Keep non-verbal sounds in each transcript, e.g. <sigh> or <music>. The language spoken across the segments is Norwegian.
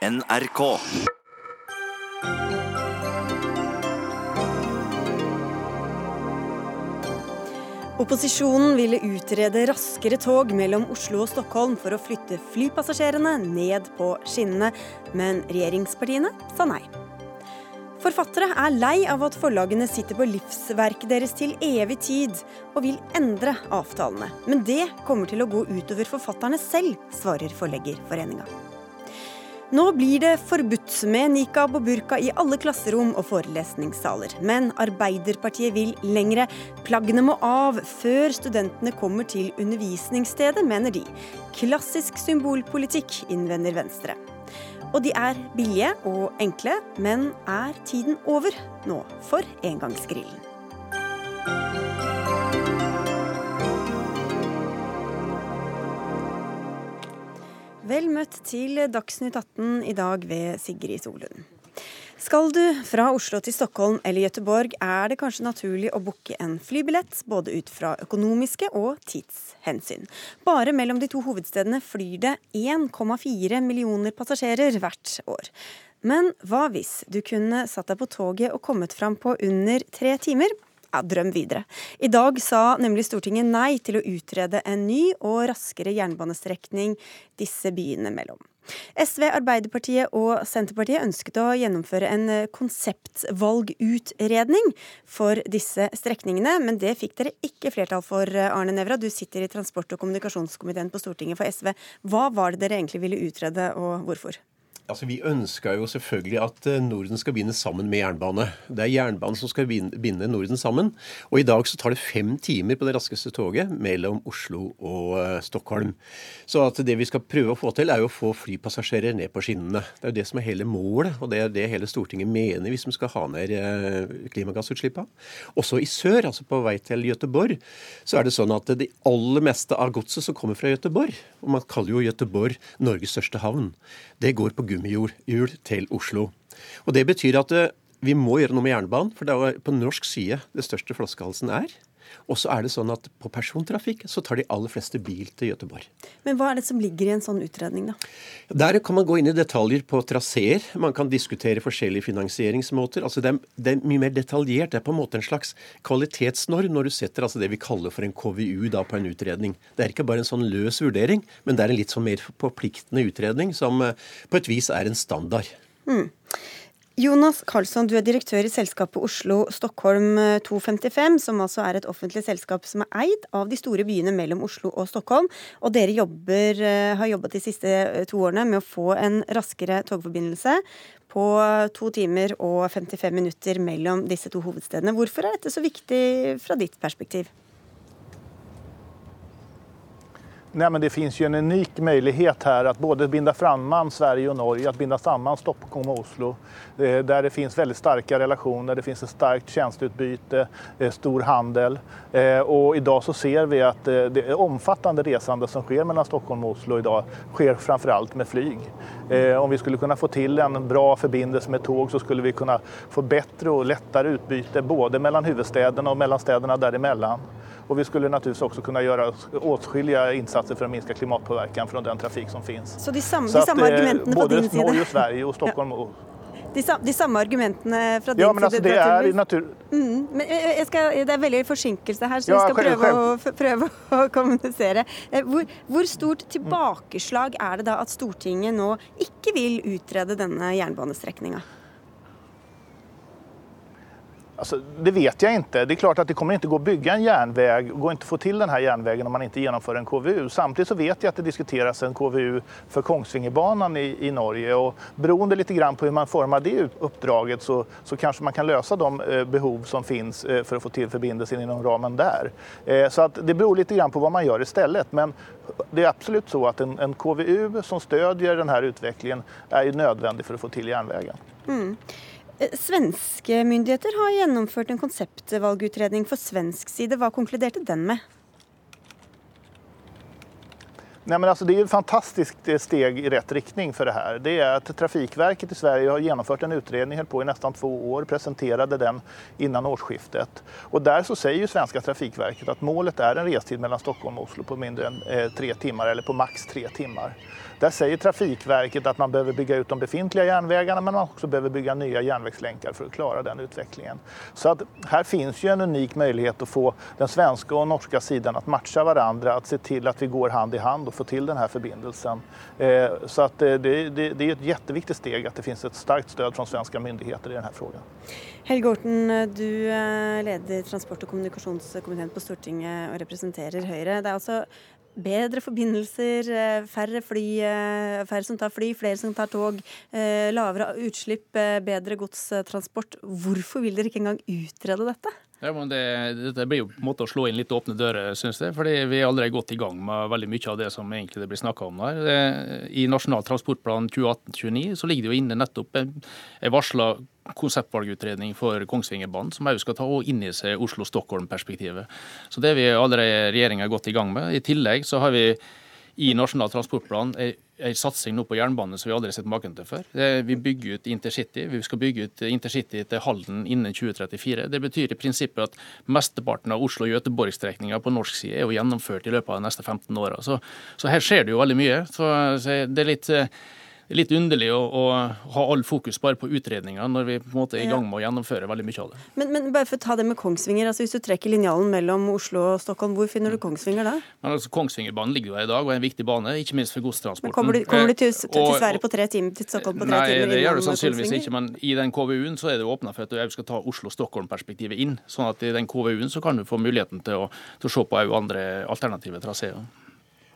NRK. Opposisjonen ville utrede raskere tog mellom Oslo og Stockholm for å flytte flypassasjerene ned på skinnene, men regjeringspartiene sa nei. Forfattere er lei av at forlagene sitter på livsverket deres til evig tid, og vil endre avtalene. Men det kommer til å gå utover forfatterne selv, svarer Forleggerforeninga. Nå blir det forbudt med nikab og burka i alle klasserom og forelesningssaler. Men Arbeiderpartiet vil lengre. Plaggene må av før studentene kommer til undervisningsstedet, mener de. Klassisk symbolpolitikk, innvender Venstre. Og de er billige og enkle, men er tiden over nå for engangsgrillen? Vel møtt til Dagsnytt 18 i dag ved Sigrid Solund. Skal du fra Oslo til Stockholm eller Gøteborg, er det kanskje naturlig å booke en flybillett, både ut fra økonomiske og tidshensyn. Bare mellom de to hovedstedene flyr det 1,4 millioner passasjerer hvert år. Men hva hvis du kunne satt deg på toget og kommet fram på under tre timer? Ja, drøm videre. I dag sa nemlig Stortinget nei til å utrede en ny og raskere jernbanestrekning disse byene mellom. SV, Arbeiderpartiet og Senterpartiet ønsket å gjennomføre en konseptvalgutredning for disse strekningene, men det fikk dere ikke flertall for, Arne Nævra. Du sitter i transport- og kommunikasjonskomiteen på Stortinget for SV. Hva var det dere egentlig ville utrede, og hvorfor? Altså, Vi ønska jo selvfølgelig at eh, Norden skal binde sammen med jernbane. Det er jernbanen som skal binde Norden sammen. Og i dag så tar det fem timer på det raskeste toget mellom Oslo og uh, Stockholm. Så at det vi skal prøve å få til, er jo å få flypassasjerer ned på skinnene. Det er jo det som er hele målet, og det er det hele Stortinget mener hvis vi skal ha ned uh, klimagassutslippene. Også i sør, altså på vei til Gøteborg, så er det sånn at det aller meste av godset som kommer fra Gøteborg, og man kaller jo Gøteborg Norges største havn, det går på gummihjul til Oslo. Og Det betyr at eh, vi må gjøre noe med jernbanen, for det er på norsk side det største flaskehalsen er. Og så er det sånn at på persontrafikk så tar de aller fleste bil til Gøteborg. Men hva er det som ligger i en sånn utredning, da? Der kan man gå inn i detaljer på traseer. Man kan diskutere forskjellige finansieringsmåter. Altså det er, det er, mye mer detaljert. Det er på en måte en slags kvalitetsnorm når du setter altså det vi kaller for en KVU da på en utredning. Det er ikke bare en sånn løs vurdering, men det er en litt sånn mer forpliktende utredning som eh, på et vis er en standard. Mm. Jonas Karlsson, du er direktør i selskapet Oslo-Stockholm 255, som altså er et offentlig selskap som er eid av de store byene mellom Oslo og Stockholm. Og dere jobber, eh, har jobbet de siste eh, to årene med å få en raskere togforbindelse på to timer og 55 minutter mellom disse to hovedstedene. Hvorfor er dette så viktig fra ditt perspektiv? Nej, men det finns ju en unik möjlighet här att både binda samman Sverige och Norge, att binda samman Stockholm och Oslo, eh, där det finns väldigt starka relationer, det finns ett starkt tjänsteutbyte, eh, stor handel. Eh, och idag så ser vi att det omfattande resande som sker mellan Stockholm och Oslo idag sker framförallt med flyg. Om vi skulle kunna få till en bra förbindelse med tåg så skulle vi kunna få bättre och lättare utbyte både mellan huvudstäderna och mellan städerna däremellan. Och vi skulle naturligtvis också kunna göra åtskilliga insatser för att minska klimatpåverkan från den trafik som finns. Så de samme, de samme att, argumentene på din side? Norge, Sverige og <laughs> Stockholm. Ja. De, de, samme argumentene fra din ja, men altså, side? Det er, natur... Mm, men skal, det er veldig forsinkelse her, så ja, vi skal prøve å, prøve å, kommunisere. Eh, hvor, hvor, stort tilbakeslag er det da at Stortinget nå ikke vil utrede denne jernbanestrekninga? Alltså, det vet jag inte. Det är klart att det kommer inte gå att bygga en järnväg, går inte att få till den här järnvägen om man inte genomför en KVU. Samtidigt så vet jag att det diskuteras en KVU för Kongsvingerbanan i, i Norge och beroende lite grann på hur man formar det uppdraget så, så kanske man kan lösa de eh, behov som finns eh, för att få till förbindelsen inom ramen där. Eh, så att det beror lite grann på vad man gör istället. Men det är absolut så att en, en KVU som stödjer den här utvecklingen är ju nödvändig för att få till järnvägen. Mm. Eh, svenske myndigheter har gjennomført en konseptvalgutredning for svensk side. Hva konkluderte den med? Nei, men alltså det er et fantastiskt eh, steg i rett riktning for det her. Det er at Trafikverket i Sverige har gjennomført en utredning, höll på i nesten to år, presenterte den innan årsskiftet. Og Der så sier ju svenska Trafikverket at målet er en restid mellom Stockholm og Oslo på mindre enn eh, tre timer, eller på maks tre timmar. Der sier Trafikverket at man behöver bygge ut de befintlige järnvägarna men man også behöver bygge nye järnvägslänkar for å klare den utvecklingen. Så att här finns ju en unik möjlighet å få den svenske og norske siden å matche hverandre, å se til at vi går hand i hand og får til denne forbindelsen. Eh, så att det, det, det er et jätteviktigt steg at det finnes et starkt stöd fra svenske myndigheter i denne frågan. Helge Orten, du leder transport- og kommunikasjonskomiteen på Stortinget og representerer Høyre. Det er altså bedre forbindelser, eh, færre, fly, eh, færre som tar fly, flere som tar tog, eh, lavere utslipp, bedre godstransport. Hvorfor vil dere ikke engang utrede dette? Ja, men det, Dette blir jo på en måte å slå inn litt åpne dører, synes jeg. fordi Vi er allerede godt i gang med veldig mye av det som egentlig det blir snakka om her. I Nasjonal transportplan 2018-29 så ligger det jo inne nettopp en varsla konseptvalgutredning for Kongsvingerbanen, som også skal ta inn i seg Oslo-Stockholm-perspektivet. Så Det er vi allerede regjeringa godt i gang med. I tillegg så har vi i Nasjonal transportplan en satsing nå på jernbane som vi aldri har sett maken til før. Vi bygger ut intercity. Vi skal bygge ut intercity til Halden innen 2034. Det betyr i prinsippet at mesteparten av Oslo-Göteborg-strekninga på norsk side er jo gjennomført i løpet av de neste 15 åra. Så, så, her skjer det jo veldig mye. Så, så det er litt det er litt underlig å, å, ha all fokus bare på utredninger når vi på en måte er i gang med å gjennomføre veldig mye av det. Men, men bare for å ta det med Kongsvinger, altså Hvis du trekker linjalen mellom Oslo og Stockholm, hvor finner du Kongsvinger da? Men altså Kongsvingerbanen ligger jo her i dag og er en viktig bane, ikke minst for godstransporten. Men Kommer du, kommer du til, til, til Sverige på tre timer, til Stockholm på tre nei, timer? Nei, det gjør du sannsynligvis ikke, men i den KVU-en så er det åpna for at du skal ta Oslo-Stockholm-perspektivet inn. sånn at i den KVU-en så kan du få muligheten til å, til å se på andre alternative traseer.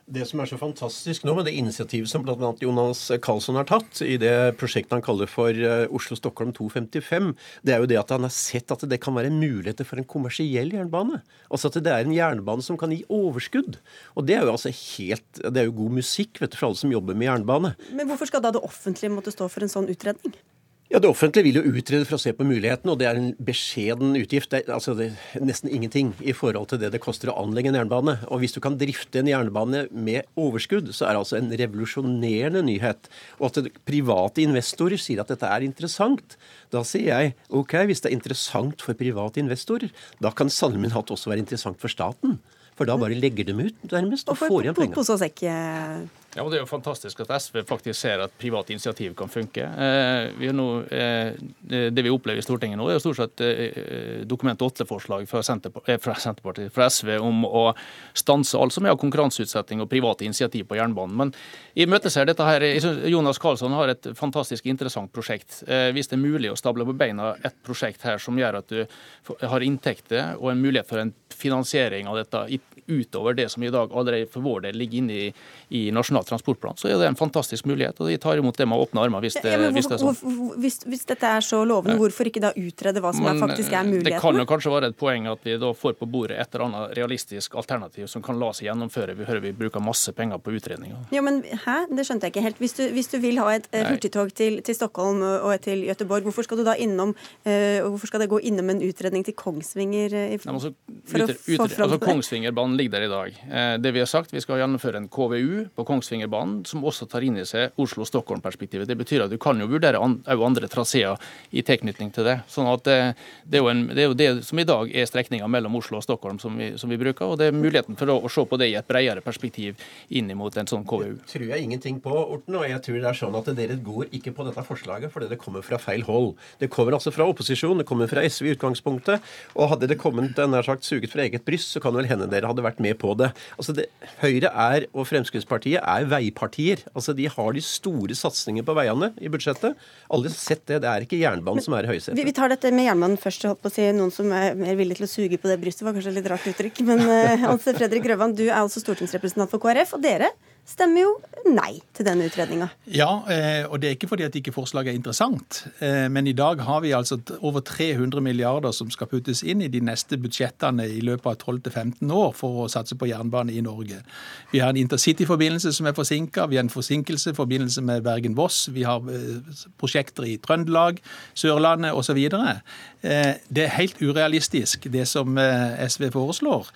Det som er så fantastisk nå med det initiativet som bl.a. Jonas Karlsson har tatt i det prosjektet han kaller for eh, Oslo-Stockholm 255, det er jo det at han har sett at det kan være muligheter for en kommersiell jernbane. Altså at det er en jernbane som kan gi overskudd. Og det er jo altså helt Det er jo god musikk vet du, for alle som jobber med jernbane. Men hvorfor skal da det offentlige måtte stå for en sånn utredning? Ja, Det offentlige vil jo utrede for å se på muligheten, og det er en beskjeden utgift. Det er, altså det er nesten ingenting i forhold til det det koster å anlegge en jernbane. Og hvis du kan drifte en jernbane med overskudd, så er det altså en revolusjonerende nyhet. Og at private investorer sier at dette er interessant, da sier jeg OK, hvis det er interessant for private investorer, da kan sannelig hatt også være interessant for staten. For da bare legger dem ut, nærmest, og, og får igjen penger. Ja, og Det er jo fantastisk at SV faktisk ser at private initiativ kan funke. Eh, vi nå, eh, det vi opplever i Stortinget nå, er jo stort sett eh, Dokument 8-forslag fra, fra, Senterpartiet, fra SV om å stanse alt som er av konkurranseutsetting og private initiativ på jernbanen. Men i møte ser dette her, Jonas Karlsson har et fantastisk interessant prosjekt. Hvis det er mulig å stable på beina et prosjekt her som gjør at du har inntekter og en mulighet for en finansiering av dette utover det som i dag allerede for vår del ligger inne i, i Nasjonal transportplan, så er det en fantastisk mulighet. og De tar imot det med åpne armer hvis det, ja, hvis det er sånn. Hvis, hvis, dette er så lovende, hvorfor ikke da utrede hva som men, er faktisk er muligheten? Det kan jo kanskje være et poeng at vi da får på bordet et eller annet realistisk alternativ som kan la seg gjennomføre. Vi hører vi bruker masse penger på utredninger. Ja, men hæ? Det skjønte jeg ikke helt. Hvis du, hvis du vil ha et Nei. hurtigtog til, til, Stockholm og et til Göteborg, hvorfor skal du da innom uh, hvorfor skal det gå innom en utredning til Kongsvinger? Uh, Nei, altså, for utre, å få fram altså, Kongsvingerbanen ligger der i dag. Eh, det vi har sagt, vi skal gjennomføre en KVU på Kongsvingerbanen som også tar inn i seg Oslo-Stockholm-perspektivet. Det betyr at du kan jo vurdere òg andre traseer i tilknytning til det. Sånn at det, det, er en, det, er jo det som i dag er strekninga mellom Oslo og Stockholm som vi, som vi, bruker. Og det er muligheten for å, å, se på det i et bredere perspektiv inn mot en sånn KVU. Det tror jeg ingenting på, Orten. Og jeg tror det er sånn at dere går ikke på dette forslaget fordi det kommer fra feil hold. Det kommer altså fra opposisjon, det kommer fra SV i utgangspunktet. Og hadde det kommet nær sagt suget fra eget bryst, så kan vel hende dere hadde vært med på det. Altså det, Høyre er, og Fremskrittspartiet er veipartier. Altså De har de store satsingene på veiene i budsjettet. Aldri sett det. Det er ikke jernbanen som er i høysetet. Vi, vi, tar dette med jernbanen først. Holdt på å si Noen som er mer villig til å suge på det brystet, var kanskje et litt rart uttrykk. Men uh, Hans Fredrik Grøvan, du er altså stortingsrepresentant for KrF. Og dere stemmer jo nei til denne utredninga. Ja, eh, og det er ikke fordi at ikke forslaget er interessant. Eh, men i dag har vi altså over 300 milliarder som skal puttes inn i de neste budsjettene i løpet av 12-15 år for å satse på jernbane i Norge. Vi har en intercityforbindelse som er forsinka, vi har en forsinkelse i forbindelse med Bergen-Voss, vi har eh, prosjekter i Trøndelag, Sørlandet osv. Det er helt urealistisk det som SV foreslår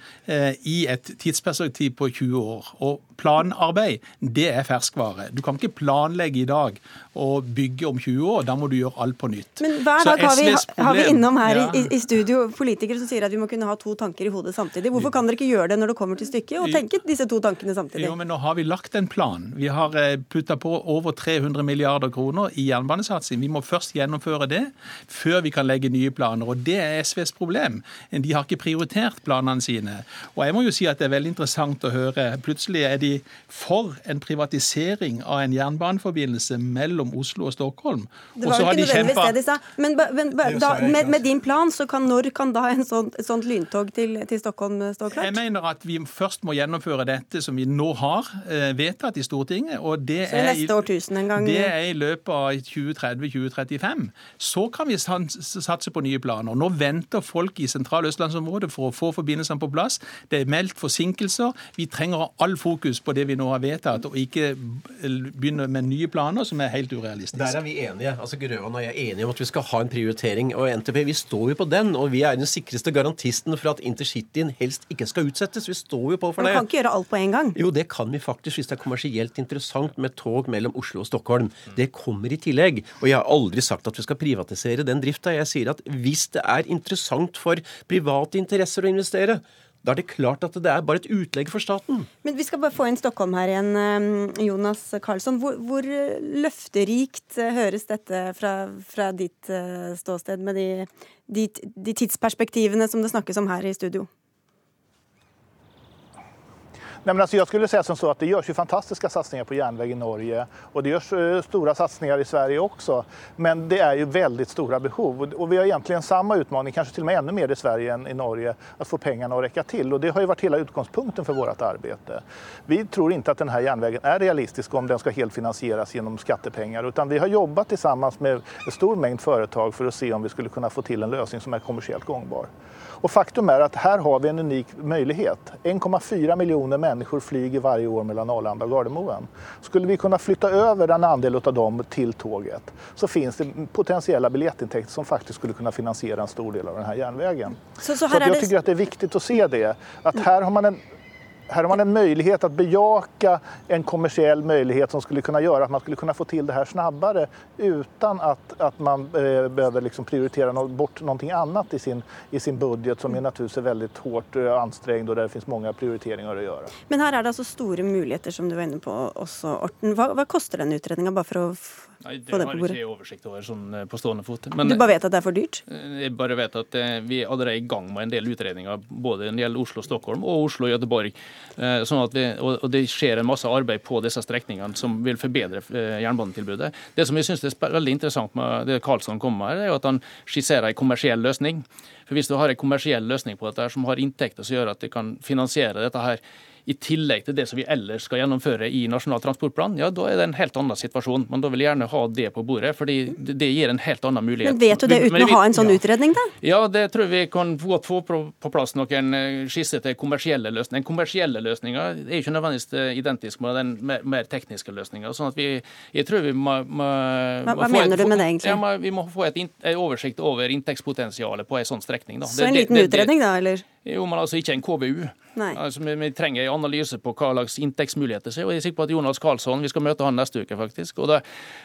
i et tidsperspektiv på 20 år. Og planarbeid, det er ferskvare. Du kan ikke planlegge i dag og bygge om 20 år. Da må du gjøre alt på nytt. Men hver dag har vi, har vi, innom her ja. i, i, studio politikere som sier at vi må kunne ha to tanker i hodet samtidig. Hvorfor kan dere ikke gjøre det når det kommer til stykket, og tenke disse to tankene samtidig? Jo, men Nå har vi lagt en plan. Vi har eh, putta på over 300 milliarder kroner i jernbanesatsing. Vi må først gjennomføre det før vi kan legge nye planer. og Det er SVs problem. De har ikke prioritert planene sine. Og jeg må jo si at Det er veldig interessant å høre. Plutselig er de for en privatisering av en jernbaneforbindelse mellom Oslo og Stockholm. Det var jo ikke nødvendigvis det de sa. Men, men da, med, med, din plan, så kan, når kan da en sånn, et sånt lyntog til, til, Stockholm stå klart? Jeg mener at vi først må gjennomføre dette som vi nå har eh, vedtatt i Stortinget. og det så er, neste årtusen en gang? Det er i løpet av 2030-2035. Så kan vi satse på nye planer. Nå venter folk i sentral-østlandsområdet for å få forbindelsene på plass. Det er meldt forsinkelser. Vi trenger all fokus på det vi nå har vedtatt, og ikke begynne med nye planer som er helt urealistiske. Der er vi enige. altså Grøvan og jeg er enige om at vi skal ha en prioritering. Og NTP, vi står jo på den. Og vi er den sikreste garantisten for at intercityen helst ikke skal utsettes. Vi står jo på for det. Man kan ikke gjøre alt på en gang. Jo, det kan vi faktisk hvis det er kommersielt interessant med tog mellom Oslo og Stockholm. Det kommer i tillegg. Og jeg har aldri sagt at vi skal privatisere den drifta. Jeg sier at hvis det er interessant for private interesser å investere, da er det klart at det er bare et utlegg for staten. Men Vi skal bare få inn Stockholm her igjen. Um, Jonas Karlsson. Hvor, hvor løfterikt uh, høres dette fra, fra ditt uh, ståsted, med de, de, de tidsperspektivene som det snakkes om her i studio? Nej, men alltså jag skulle säga som så att det görs ju fantastiska satsningar på järnväg i Norge och det görs uh, stora satsningar i Sverige också. Men det är ju väldigt stora behov och, och vi har egentligen samma utmaning, kanske till och med ännu mer i Sverige än i Norge, att få pengarna att räcka till. Och det har ju varit hela utgångspunkten för vårt arbete. Vi tror inte att den här järnvägen är realistisk om den ska helt finansieras genom skattepengar utan vi har jobbat tillsammans med en stor mängd företag för att se om vi skulle kunna få till en lösning som är kommersiellt gångbar. Och faktum är att här har vi en unik möjlighet. 1,4 miljoner människor flyger varje år mellan Arlanda och Gardermoen. Skulle vi kunna flytta över en andel av dem till tåget så finns det potentiella biljettintäkter som faktiskt skulle kunna finansiera en stor del av den här järnvägen. Så, så, här så jag det... tycker att det är viktigt att se det. Att här har man en här har man en möjlighet att bejaka en kommersiell möjlighet som skulle kunna göra att man skulle kunna få till det här snabbare utan att, att man eh, behöver liksom prioritera no bort någonting annat i sin, i sin budget som är naturligtvis är väldigt hårt eh, ansträngd och där det finns många prioriteringar att göra. Men här är det alltså stora möjligheter som du var inne på också, Orten. Vad, vad kostar den utredningen bara för att Nei, det, det har jeg ikke oversikt over sånn eh, på stående fot. Men, du bare vet at det er for dyrt? Eh, jeg bare vet at vi er allerede i gang med en del utredninger, både når det gjelder Oslo-Stockholm og Oslo-Göteborg. Sånn og, det skjer en masse arbeid på disse strekningene som vil forbedre jernbanetilbudet. Det som jeg synes er veldig interessant med det Karlsson kommer med, er at han skisserer en kommersiell løsning. For Hvis du har en kommersiell løsning på dette som har inntekter som gjør at du kan finansiere dette her i tillegg til det som vi ellers skal gjennomføre i Nasjonal transportplan, ja, da er det en helt annen situasjon. Men da vil jeg gjerne ha det på bordet, fordi det gir en helt annen mulighet. Men Vet du det uten vi, å ha en sånn utredning, da? Ja, det tror vi kan godt få på plass noen eh, skisser til kommersielle løsninger. Den kommersielle løsninga er ikke nødvendigvis eh, identisk med den mer tekniske løsninga. Sånn at vi, jeg tror vi må, må, Hva, hva mener et, du med det, egentlig? Ja, vi må få et, en oversikt over inntektspotensialet på en sånn strekning. Da. Så en liten det, det, utredning, da, eller? Jo, men altså ikke en KVU. Altså, vi, vi, trenger en analyse på hva slags inntektsmuligheter er. og Jeg er sikker på at Jonas Karlsson, vi skal møte han neste uke, faktisk. Og, det,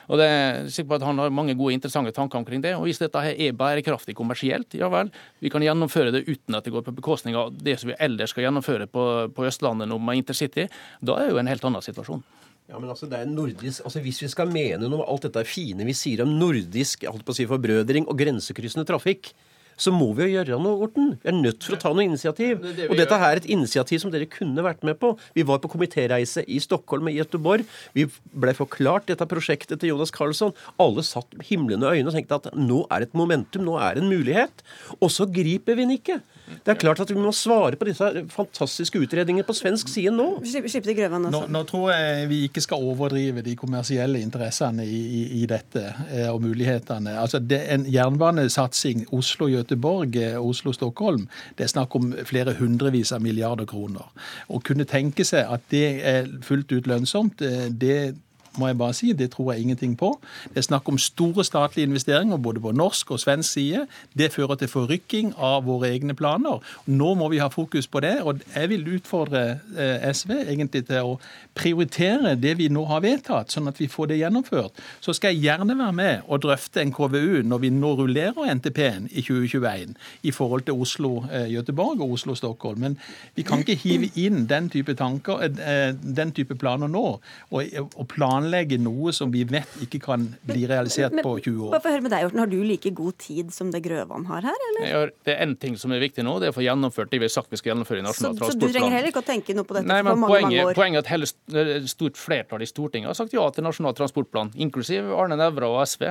og det, jeg er sikker på at han har mange gode, interessante tanker omkring det. og Hvis dette her er bærekraftig kommersielt, ja vel. Vi kan gjennomføre det uten at det går på bekostning av det som vi ellers skal gjennomføre på, på Østlandet nå med intercity. Da er det jo en helt annen situasjon. Ja, men altså, det er nordisk, altså Hvis vi skal mene noe om alt dette fine vi sier om nordisk holdt på å si, forbrødring og grensekryssende trafikk, så må vi jo gjøre noe, Orten. Vi er nødt for å ta noe initiativ. Det det og dette her er et initiativ som dere kunne vært med på. Vi var på komitéreise i Stockholm og i Göteborg. Vi ble forklart dette prosjektet til Jonas Carlsson. Alle satt himlende øyne og tenkte at nå er det et momentum, nå er det en mulighet. Og så griper vi den ikke. Det er klart at vi må svare på disse fantastiske utredningene på svensk side nå. Slipp til Grøvan nå, nå, tror jeg vi ikke skal overdrive de kommersielle interessene i, i, i dette eh, og mulighetene. Altså, det er En jernbanesatsing Oslo-Göteborg, eh, Oslo-Stockholm, det er snakk om flere hundrevis av milliarder kroner. Å kunne tenke seg at det er fullt ut lønnsomt, eh, det må jeg bare si. Det tror jeg ingenting på. Det er snakk om store statlige investeringer både på norsk og svensk side. Det fører til forrykking av våre egne planer. Nå må vi ha fokus på det. Og jeg vil utfordre eh, SV egentlig til å prioritere det vi nå har vedtatt, sånn at vi får det gjennomført. Så skal jeg gjerne være med og drøfte en KVU når vi nå rullerer NTP-en i 2021 i forhold til Oslo-Göteborg og Oslo-Stockholm. Men vi kan ikke hive inn den type tanker, eh, den type planer nå, og, og planlegge noe som vi vet ikke kan bli realisert på 20 år. Bare for høre med deg, Horten, Har du like god tid som det Grøvan har her, eller? Det er én ting som er viktig nå, det er å få gjennomført det vi har sagt vi skal gjennomføre i Nasjonal transportplan. Så du trenger heller ikke å tenke noe på dette Nei, men mange, poenget, mange år? Poenget er at hele stort flertall i Stortinget har sagt ja til Nasjonal transportplan, inklusiv Arne Nævra og SV.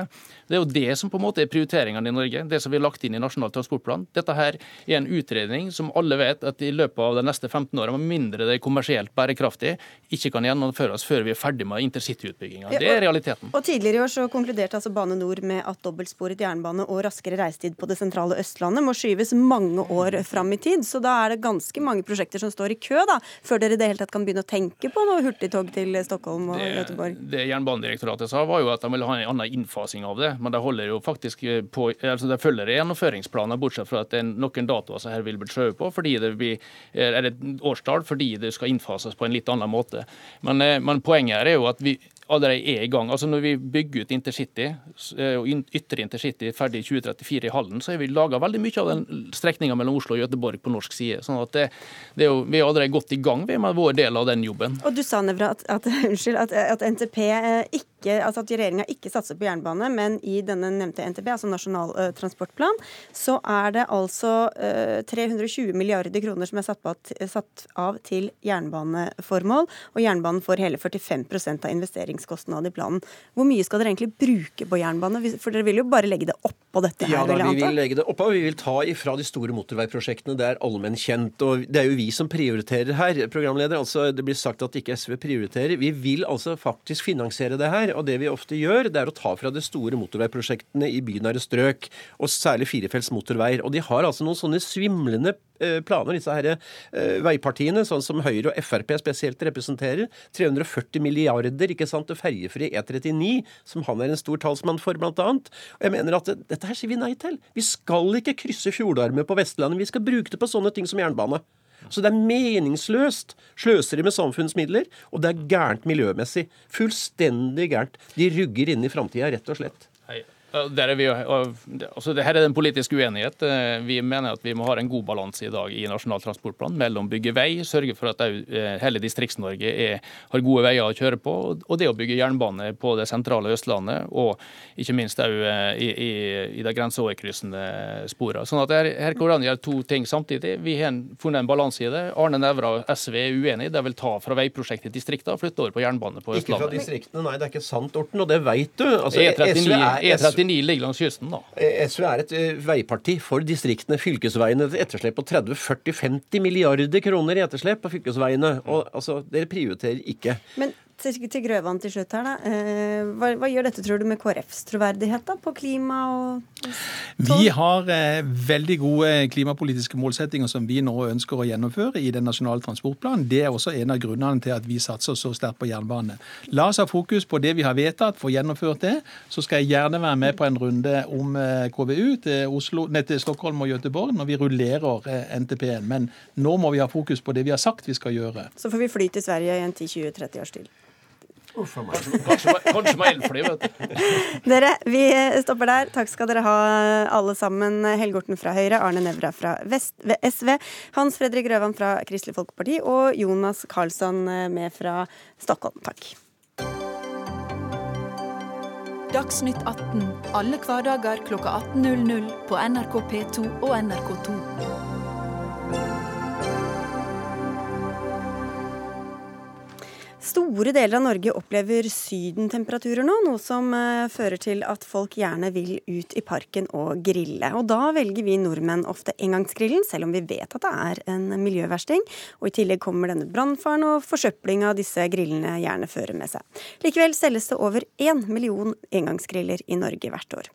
Det er jo det som på en måte er prioriteringene i Norge, det som vi har lagt inn i Nasjonal transportplan. Dette her er en utredning som alle vet at i løpet av de neste 15 årene, med mindre det er kommersielt bærekraftig, ikke kan gjennomføres før vi er ferdig med intercityutbygginga. Det er realiteten. Og Tidligere i år så konkluderte altså Bane Nor med at dobbeltsporet jernbane og raskere reisetid på det sentrale Østlandet må skyves mange år fram i tid. Så da er det ganske mange prosjekter som står i kø da, før dere i det hele tatt kan begynne å tenke på noe hurtigtog til Stockholm og Göteborg? Det Jernbanedirektoratet sa, var jo at de ville ha en annen innfasing av det. Men de holder jo faktisk på, altså de følger gjennomføringsplaner, bortsett fra at det er noen datoer som her vil bli skjøvet på, fordi det blir, er et årstall fordi det skal innfases på en litt annen måte. Men, eh, men poenget her er jo at vi allerede er i gang. Altså Når vi bygger ut intercity, eh, og ytre intercity ferdig i 2034 i Halden, så har vi laga veldig mye av den strekninga mellom Oslo og Göteborg på norsk side. sånn at det, det er jo, Vi er allerede godt i gang med vår del av den jobben. Og Du sa Nevra, at, at, <laughs> unnskyld, at, at NTP eh, ikke, altså at regjeringa ikke satser på jernbane, men i denne nevnte NTP, altså Nasjonal uh, transportplan, så er det altså uh, 320 milliarder kroner som er satt, på, satt av til jernbaneformål, og jernbanen får hele 45 av investeringskostnadene i planen. Hvor mye skal dere egentlig bruke på jernbane? For dere vil jo bare legge det oppå dette her? Ja, da, vi vil legge det oppå. Vi vil ta ifra de store motorveiprosjektene. Det er allmenn kjent. Og det er jo vi som prioriterer her, programleder. Altså, det blir sagt at ikke SV prioriterer. Vi vil altså faktisk finansiere det her. Og det vi ofte gjør, det er å ta fra de store motorveiprosjektene i bynære strøk, og særlig firefelts motorveier. Og de har altså noen sånne svimlende Eh, planer, disse her, eh, veipartiene, sånn som Høyre og Frp spesielt representerer. 340 milliarder ikke sant, til ferjefri E39, som han er en stor talsmann for, blant annet. Og jeg mener at Dette her sier vi nei til. Vi skal ikke krysse fjordarmer på Vestlandet. Vi skal bruke det på sånne ting som jernbane. Så det er meningsløst sløseri med samfunnsmidler, og det er gærent miljømessig. Fullstendig gærent. De rugger inn i framtida, rett og slett. Der er vi, altså her er det en politisk uenighet. Eh, vi mener at vi må ha en god balanse i dag i Nasjonal transportplan mellom bygge vei, sørge for at eh, hele Distrikts-Norge har gode veier å kjøre på, og det å bygge jernbane på det sentrale Østlandet, og ikke minst òg eh, i, i, i de grenseoverkryssende sporene. Sånn at her, her går det an å gjøre to ting samtidig. Vi har funnet en balanse i det. Arne Nævra og SV er uenig. De vil ta fra veiprosjektet i distriktene og flytte over på jernbane på Østlandet. Ikke fra distriktene, nei. Det er ikke sant, Orten, og det veit du. Altså, E39, E39 39 ligger langs kysten, da. SV er et eh, veiparti for distriktene. Fylkesveiene et etterslep på 30-40-50 milliarder kroner i etterslep på fylkesveiene. Og altså, dere prioriterer ikke. Men til, til Grøvan til slutt her, da. Eh, hva, hva, gjør dette, tror du, med KrFs troverdighet da, på klima og Vi har eh, veldig gode klimapolitiske målsettinger som vi nå ønsker å gjennomføre i den nasjonale transportplanen. Det er også en av grunnene til at vi satser så sterkt på jernbane. La oss ha fokus på det vi har vedtatt, få gjennomført det. Så skal jeg gjerne være med på en runde om eh, KVU til, Oslo, nei, til Stockholm og Göteborg når vi rullerer eh, NTP-en. Men nå må vi ha fokus på det vi har sagt vi skal gjøre. Så får vi fly til Sverige i en 10-20-30 års tid. meg. kanskje med elfly, vet du. <laughs> Dere, vi stopper der. Takk skal dere ha alle sammen. Helge Orten fra Høyre, Arne Nævra fra Vest, SV, Hans Fredrik Grøvan fra Kristelig Folkeparti og Jonas Karlsson eh, med fra Stockholm. Takk. Dagsnytt 18 alle hverdager klokka 18.00 på NRK P2 og NRK2. Store deler av Norge opplever sydentemperaturer nå, noe som uh, fører til at folk gjerne vil ut i parken og grille. Og da velger vi nordmenn ofte engangsgrillen, selv om vi vet at det er en miljøversting. Og i tillegg kommer denne brannfaren og forsøplinga disse grillene gjerne fører med seg. Likevel selges det over én million engangsgriller i Norge hvert år.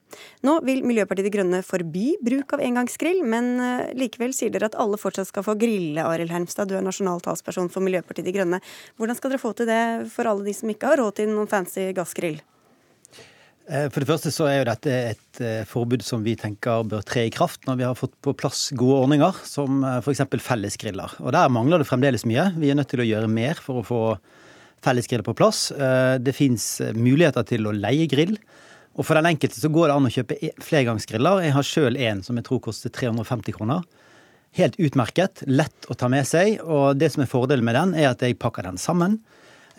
Nå vil Miljøpartiet De Grønne forby bruk av engangsgrill, men uh, likevel sier dere at alle fortsatt skal få grille, Arild Hermstad. Du er nasjonal talsperson for Miljøpartiet De Grønne. Hvordan skal dere få til det for alle de som ikke har råd til noen fancy gassgrill? Eh, for det første så er jo dette et eh, forbud som vi tenker bør tre i kraft når vi har fått på plass gode ordninger, som f.eks. fellesgriller. Og der mangler det fremdeles mye. Vi er nødt til å gjøre mer for å få fellesgriller på plass. Det fins muligheter til å leie grill. Og for den enkelte så går det an å kjøpe e, flergangsgriller. Jeg har sjøl en som jeg tror koster 350 kroner. Helt utmerket, lett å ta med seg. Og det som er fordelen med den, er at jeg pakker den sammen.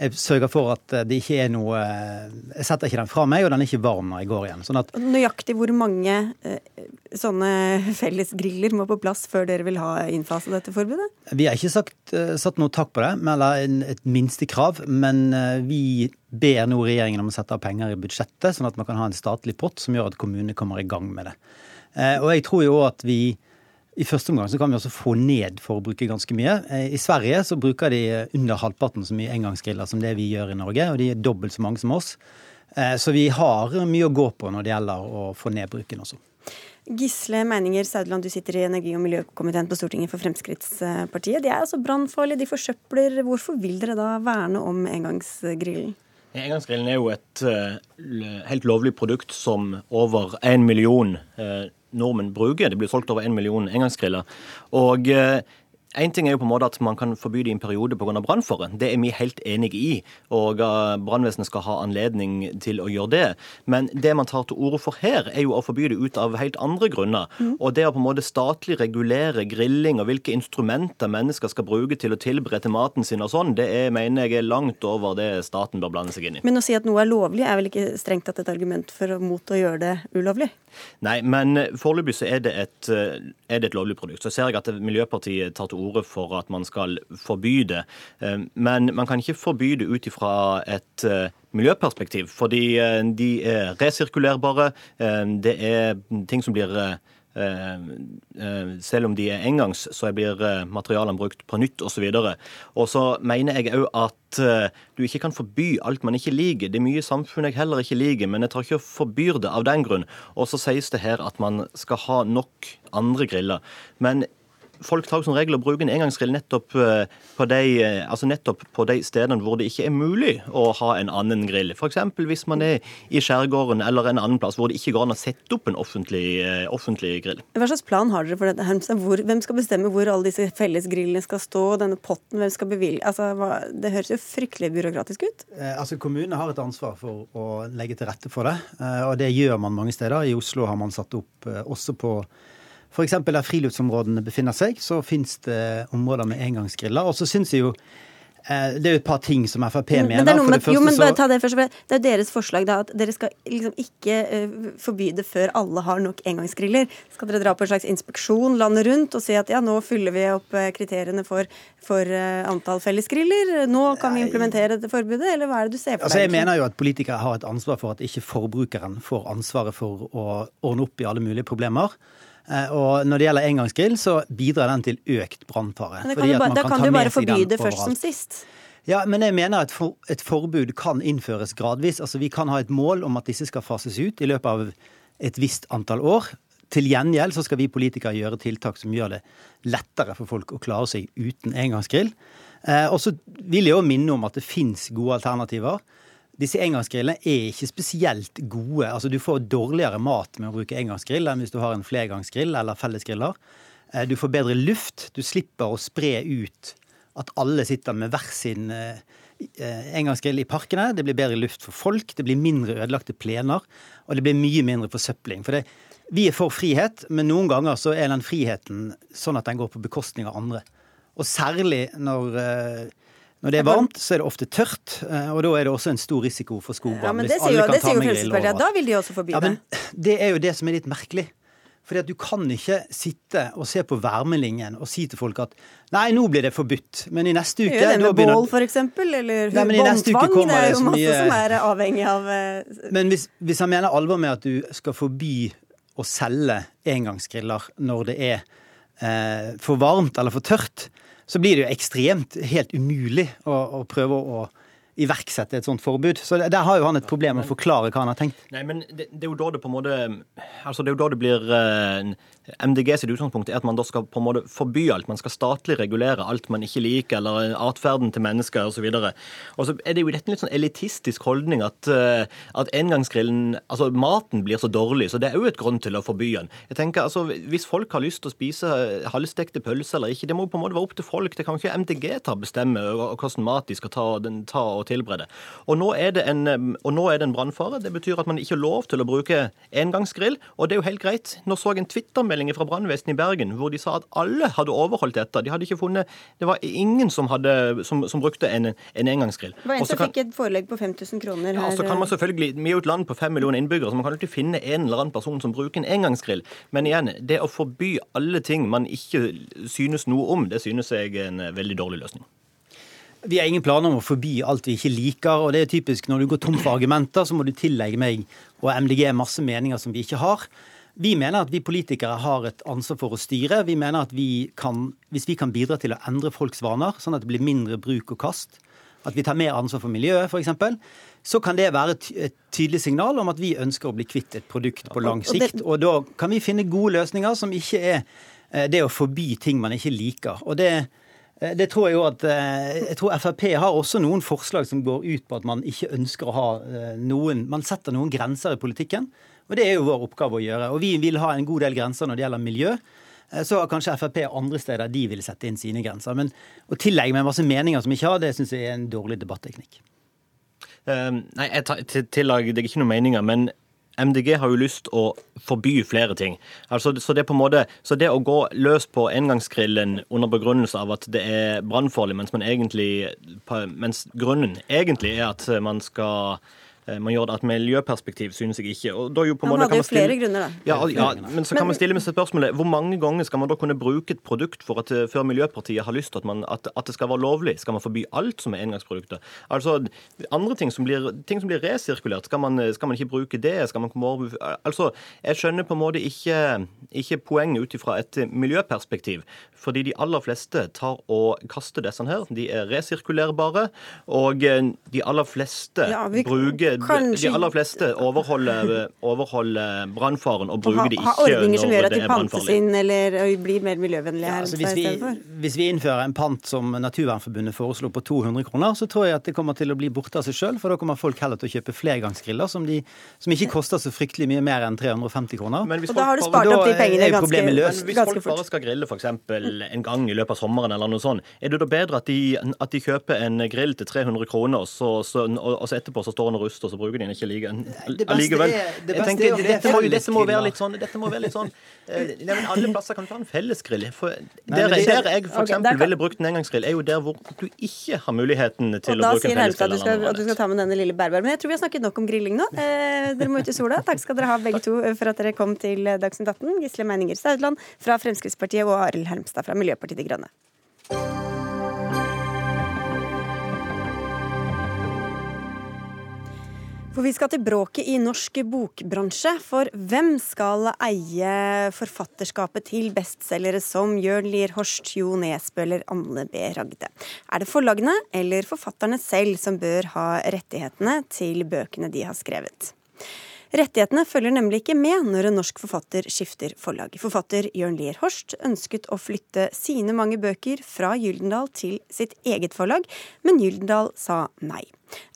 Jeg sørger for at det ikke er noe Jeg setter ikke den fra meg, og den er ikke varm når jeg går igjen. Sånn at, Nøyaktig hvor mange eh, sånne fellesgriller må på plass før dere vil ha innfaset dette forbudet? Vi har ikke sagt, satt noe takk på det, eller et minstekrav. Men vi ber nå regjeringen om å sette av penger i budsjettet, sånn at man kan ha en statlig pott som gjør at kommunene kommer i gang med det. Og jeg tror jo at vi i første omgang så kan vi også få ned forbruket ganske mye. Eh, I Sverige så bruker de under halvparten så mye engangsgriller som det vi gjør i Norge, og de er dobbelt så mange som oss. Eh, så vi har mye å gå på når det gjelder å få ned bruken også. Gisle Meininger Saudeland, du sitter i energi- og miljøkomiteen på Stortinget for Fremskrittspartiet. De er altså brannfarlige, de forsøpler. Hvorfor vil dere da verne om engangsgrillen? Engangsgrillen er jo et helt lovlig produkt som over én million nordmenn bruker. Det blir solgt over én million engangsgriller. Og uh, en ting er jo på en måte at man kan forby det i en periode pga. brannfare. Det er vi helt enig i, og brannvesenet skal ha anledning til å gjøre det. Men det man tar til orde for her, er jo å forby det ut av helt andre grunner. Mm. Og det å på en måte statlig regulere grilling og hvilke instrumenter mennesker skal bruke til å tilberede maten sin og sånn, det er, mener jeg er langt over det staten bør blande seg inn i. Men å si at noe er lovlig, er vel ikke strengt tatt et argument for mot å gjøre det ulovlig? Nei, men foreløpig så er det, et, er det et lovlig produkt. Så ser jeg at Miljøpartiet tar til orde for at man skal forby det. Eh, men man kan ikke forby det ut ifra et eh, miljøperspektiv, fordi eh, de er resirkulerbare. Det er ting som blir selv om de er engangs, så blir materialene brukt på nytt osv. Og så mener jeg òg at du ikke kan forby alt man ikke liker. Det er mye samfunn jeg heller ikke liker, men jeg tar ikke og forbyr det av den grunn. Og så sies det her at man skal ha nok andre griller. Men folk tar som regel å bruke en engangsgrill nettopp eh, på, de, eh, altså nettopp på de stedene hvor det ikke er mulig å ha en annen grill. F.eks. hvis man er i skjærgården eller en annen plass hvor det ikke går an å sette opp en offentlig, eh, offentlig grill. Hva slags plan har dere for dette? Hvor, hvem skal bestemme hvor alle disse fellesgrillene skal stå? Denne potten, hvem skal bevilge? Altså, hva, det høres jo fryktelig byråkratisk ut. Eh, altså, Kommunene har et ansvar for å legge til rette for det, eh, og det gjør man mange steder. I Oslo har man satt opp eh, også på F.eks. der friluftsområdene befinner seg, så finnes det områder med engangsgriller. Og så syns jeg jo eh, det er jo et par ting som Frp mm, mener. Men det, jo, men bare ta det først. Det er jo deres forslag da, at dere skal liksom ikke uh, forby det før alle har nok engangsgriller. Skal dere dra på en slags inspeksjon landet rundt og si at ja, nå fyller vi opp uh, kriteriene for, for antall fellesgriller? Nå kan vi implementere dette forbudet, eller hva er det du ser for altså, deg? Jeg mener jo at politikere har et ansvar for at ikke forbrukeren får ansvaret for å ordne opp i alle mulige problemer. Eh, og når det gjelder engangsgrill, så bidrar den til økt brannfare. Da kan du bare forby det først som sist. Ja, men jeg mener at for, et forbud kan innføres gradvis. Altså Vi kan ha et mål om at disse skal fases ut i løpet av et visst antall år. Til gjengjeld så skal vi politikere gjøre tiltak som gjør det lettere for folk å klare seg uten engangsgrill. Eh, og så vil jeg òg minne om at det fins gode alternativer. Disse engangsgrillene er ikke spesielt gode. Altså Du får dårligere mat med å bruke engangsgrill enn hvis du har en flergangsgrill eller fellesgriller. Eh, du får bedre luft. Du slipper å spre ut at alle sitter med hver sin eh, eh, engangsgrill i parkene. Det blir bedre luft for folk, det blir mindre ødelagte plener, og det blir mye mindre forsøpling. For det, vi er for frihet, men noen ganger så er den friheten sånn at den går på bekostning av andre. Og særlig når når det er varmt, så er det ofte tørt, eh, og da er det også en stor risiko for skogbrann. Ja, men det sier jo, det sier jo Fremskrittspartiet, da vil de også forby ja, men <laughs> det. er jo det som er litt merkelig. Fordi at Du kan ikke sitte og se på værmeldingen og si til folk at nei, nå blir det forbudt, men i neste uke Gjør det med bål, for eksempel, eller båndtvang. Det er jo masse som er avhengig av uh... Men hvis, hvis han mener alvor med at du skal forby å selge engangsgriller når det er eh, for varmt eller for tørt, så blir det jo ekstremt helt umulig å, å prøve å iverksette et sånt forbud. Så der har jo han et problem med å forklare hva han har tenkt. Nei, men det, det, er jo da det på en måte Altså, det er jo da det blir eh, MDG sitt utgangspunkt er at man da skal på en måte forby alt. Man skal statlig regulere alt man ikke liker, eller atferden til mennesker osv. Og, og så er det jo dette en litt sånn elitistisk holdning at, eh, at engangsgrillen Altså, maten blir så dårlig, så det er jo et grunn til å forby den. Jeg tenker, altså, Hvis folk har lyst til å spise halvstekte pølser eller ikke, det må på en måte være opp til folk. Det kan ikke MDG ta bestemme hvordan mat de skal ta, ta og tilberede. Og nå er det en, det en brannfare. Det betyr at man ikke har lov til å bruke engangsgrill, og det er jo helt greit. Nå så jeg en Twitter-melding fra brannvesenet i Bergen hvor de sa at alle hadde overholdt dette. De hadde ikke funnet Det var ingen som, hadde, som, som brukte en, en engangsgrill. Det var en som fikk et forelegg på 5000 kroner her. Ja, så kan man selvfølgelig, Vi er jo et land på fem millioner innbyggere, så man kan jo ikke finne en eller annen person som bruker en engangsgrill. Men igjen, det å forby alle ting man ikke synes noe om, det synes jeg er en veldig dårlig løsning. Vi har ingen planer om å forby alt vi ikke liker. og det er typisk Når du går tom for argumenter, så må du tillegge meg og MDG masse meninger som vi ikke har. Vi mener at vi politikere har et ansvar for å styre. Vi mener at vi kan, hvis vi kan bidra til å endre folks vaner, sånn at det blir mindre bruk og kast, at vi tar mer ansvar for miljøet f.eks., så kan det være et tydelig signal om at vi ønsker å bli kvitt et produkt på lang sikt. Og da kan vi finne gode løsninger som ikke er eh, det å forby ting man ikke liker. Og det Eh, det tror Jeg jo at, eh, jeg tror Frp har også noen forslag som går ut på at man ikke ønsker å ha noen Man setter noen grenser i politikken, og det er jo vår oppgave å gjøre. Og Vi vil ha en god del grenser når det gjelder miljø. Så har kanskje Frp andre steder de vil sette inn sine grenser. Men å tillegge meg masse meninger som ikke har, det syns jeg er en dårlig debatteknikk. Uh, nei, jeg tillegger deg ikke noen meninger, men MDG har jo lyst å forby flere ting. Altså, så, det på en måte, så det å gå løs på engangsgrillen under begrunnelse av at det er brannfarlig, mens, mens grunnen egentlig er at man skal Eh, man gjør det et miljøperspektiv, synes jeg ikke. Og da jo på Han hadde jo flere grunner, da. Ja, ja, men så kan man stille med seg spørsmålet hvor mange ganger skal man da kunne bruke et produkt for at, eh, før Miljøpartiet har lyst til at, man, at, at, det skal være lovlig? Skal man forby alt som er engangsprodukter? Altså, andre ting som blir, ting som blir resirkulert, skal man, skal man, ikke bruke det? Skal man komme over Altså, jeg skjønner på en måte ikke, ikke poenget ut ifra et miljøperspektiv. Fordi de aller fleste tar og kaster disse her. De er resirkulerbare. Og eh, de aller fleste ja, vi, bruker kanskje... De aller fleste overholder, overholder brannfaren og bruker ha, det ikke ha ordninger som gjør at de pantes inn eller blir mer miljøvennlige her. Ja, altså, hvis, vi, hvis, vi, innfører en pant som Naturvernforbundet foreslo på 200 kroner, så tror jeg at det kommer til å bli borte av seg sjøl. For da kommer folk heller til å kjøpe flergangsgriller som, de, som ikke koster så fryktelig mye mer enn 350 kroner. og da har du spart opp de pengene ganske, ganske Men Hvis folk bare skal grille f.eks. en gang i løpet av sommeren eller noe sånt, er det da bedre at de, at de kjøper en grill til 300 kroner, og så, så, og så etterpå så står den og ruster, og så bruker de den ikke like, allikevel. Dette må, dette må være litt sånn, dette må være litt sånn <laughs> nei, men Alle plasser kan du ha en fellesgrill. For der, der jeg f.eks. Okay, ville brukt en engangsgrill, er jo der hvor du ikke har muligheten til å bruke en fellesgrill. Og da sier at du skal ta med denne lille bærbæren. Men jeg tror vi har snakket nok om grilling nå. Eh, dere må ut i sola. Takk skal dere ha begge to for at dere kom til Dagsnytt 18. Gisle Meininger Staudland fra Fremskrittspartiet og Arild Hermstad fra Miljøpartiet De Grønne. For vi skal til bråket i norsk bokbransje. For hvem skal eie forfatterskapet til bestselgere som Jørn Lier Horst, Jo Nesbø eller Anne B. Ragde? Er det forlagene eller forfatterne selv som bør ha rettighetene til bøkene de har skrevet? Rettighetene følger nemlig ikke med når en norsk forfatter skifter forlag. Forfatter Jørn Lier Horst ønsket å flytte sine mange bøker fra Gyldendal til sitt eget forlag, men Gyldendal sa nei.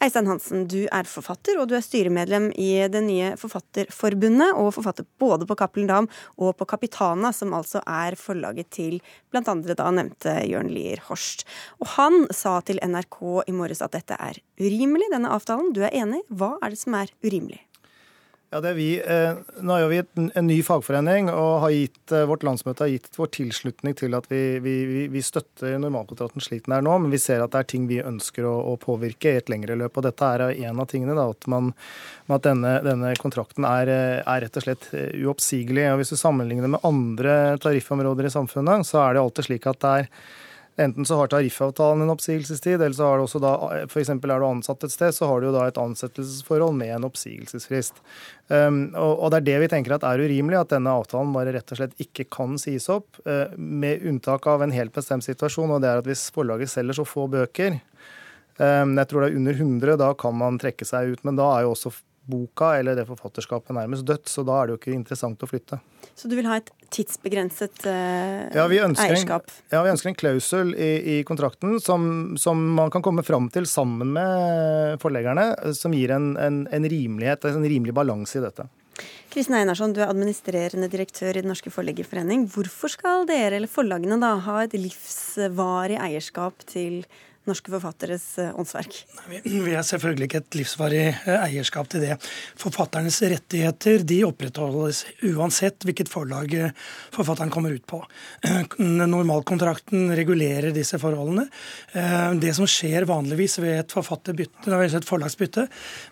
Eistein Hansen, du er forfatter, og du er styremedlem i det nye Forfatterforbundet, og forfatter både på Cappelen Dam og på Kapitana, som altså er forlaget til andre da nevnte Jørn Lier Horst. Og han sa til NRK i morges at dette er urimelig, denne avtalen. Du er enig. Hva er det som er urimelig? Ja, det er vi. Eh, nå er vi en, ny fagforening, og gitt, eh, vårt landsmøte har gitt vår tilslutning til at vi, vi, vi, støtter normalkontrakten slik den er nå, men vi ser at det er ting vi ønsker å, å påvirke i et lengre løp. og Dette er en av tingene. Da, at, man, at denne, denne, kontrakten er, er, rett og slett eh, uoppsigelig. og Hvis du sammenligner med andre tariffområder i samfunnet, så er det alltid slik at det er Enten så har tariffavtalen en oppsigelsestid, eller så har du også da f.eks. er du ansatt et sted, så har du jo da et ansettelsesforhold med en oppsigelsesfrist. Um, og, og, det er det vi tenker at er urimelig, at denne avtalen bare rett og slett ikke kan sies opp, uh, med unntak av en helt bestemt situasjon, og det er at hvis forlaget selger så få bøker Um, jeg tror det er under 100, da kan man trekke seg ut. Men da er jo også boka eller det forfatterskapet nærmest dødt, så da er det jo ikke interessant å flytte. Så du vil ha et tidsbegrenset uh, ja, eierskap? En, ja, vi ønsker en klausul i, i kontrakten som, som, man kan komme fram til sammen med forleggerne, som gir en, en, en rimelighet, en rimelig balanse i dette. Kristin Einarsson, du er administrerende direktør i Den norske forleggerforening. Hvorfor skal dere eller forlagene da ha et livsvarig eierskap til norske forfatteres eh, åndsverk? Vi har selvfølgelig ikke et livsvarig eh, eierskap til det. Forfatternes rettigheter de opprettholdes uansett hvilket forlag eh, forfatteren kommer ut på. Normalkontrakten regulerer disse forholdene. Det som skjer vanligvis ved et, et forlagsbytte,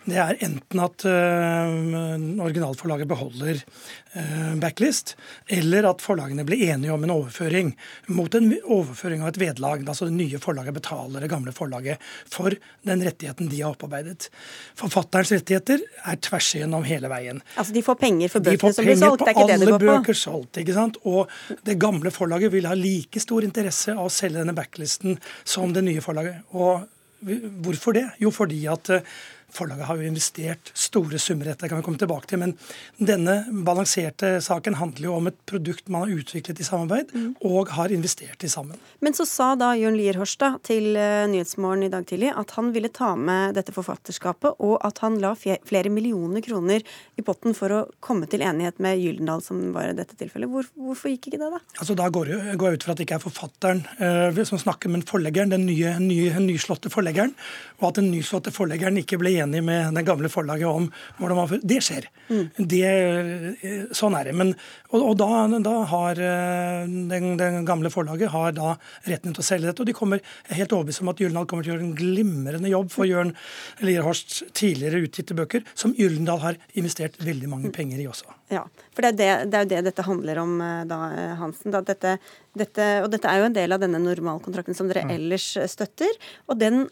det er enten at originalforlaget beholder backlist, eller at forlagene blir enige om en overføring mot en overføring av et vedlag. Altså det nye forlaget betaler det gamle forlaget for den rettigheten de har opparbeidet. Forfatterens rettigheter er tvers igjennom hele veien. Altså De får penger for bøkene som blir solgt? Det er ikke det det går på? De får penger på alle bøker solgt. ikke sant? Og det gamle forlaget vil ha like stor interesse av å selge denne backlisten som det nye forlaget. Og hvorfor det? Jo, fordi at eh, Forlaget har jo investert store summer i dette, kan vi komme tilbake til. Men denne balanserte saken handler jo om et produkt man har utviklet i samarbeid, mm. og har investert i sammen. Men så sa da Jørn Lier Horstad til uh, Nyhetsmorgen i dag tidlig at han ville ta med dette forfatterskapet, og at han la flere millioner kroner i potten for å komme til enighet med Gyldendal, som var i dette tilfellet. Hvor, hvorfor gikk ikke det, da? Altså Da går jeg, går jeg ut fra at det ikke er forfatteren uh, som snakker, men forleggeren, den nye, nye, nyslåtte forleggeren, og at den nyslåtte forleggeren ikke ble enig enig med den gamle forlaget om hvordan man Det skjer. Mm. Det, eh, sånn er det. Men, og, og da, da, har eh, den, den, gamle forlaget har da retten til å selge dette. Og de kommer jeg er helt overbevist om at Gyldendal kommer til å gjøre en glimrende jobb for Jørn Lierhorsts tidligere utgitte bøker, som Gyldendal har investert veldig mange mm. penger i også. Ja, for det er, det, det er jo det dette handler om eh, da, Hansen. Da, dette, dette, og dette er jo en del av denne normalkontrakten som dere mm. ellers støtter. Og den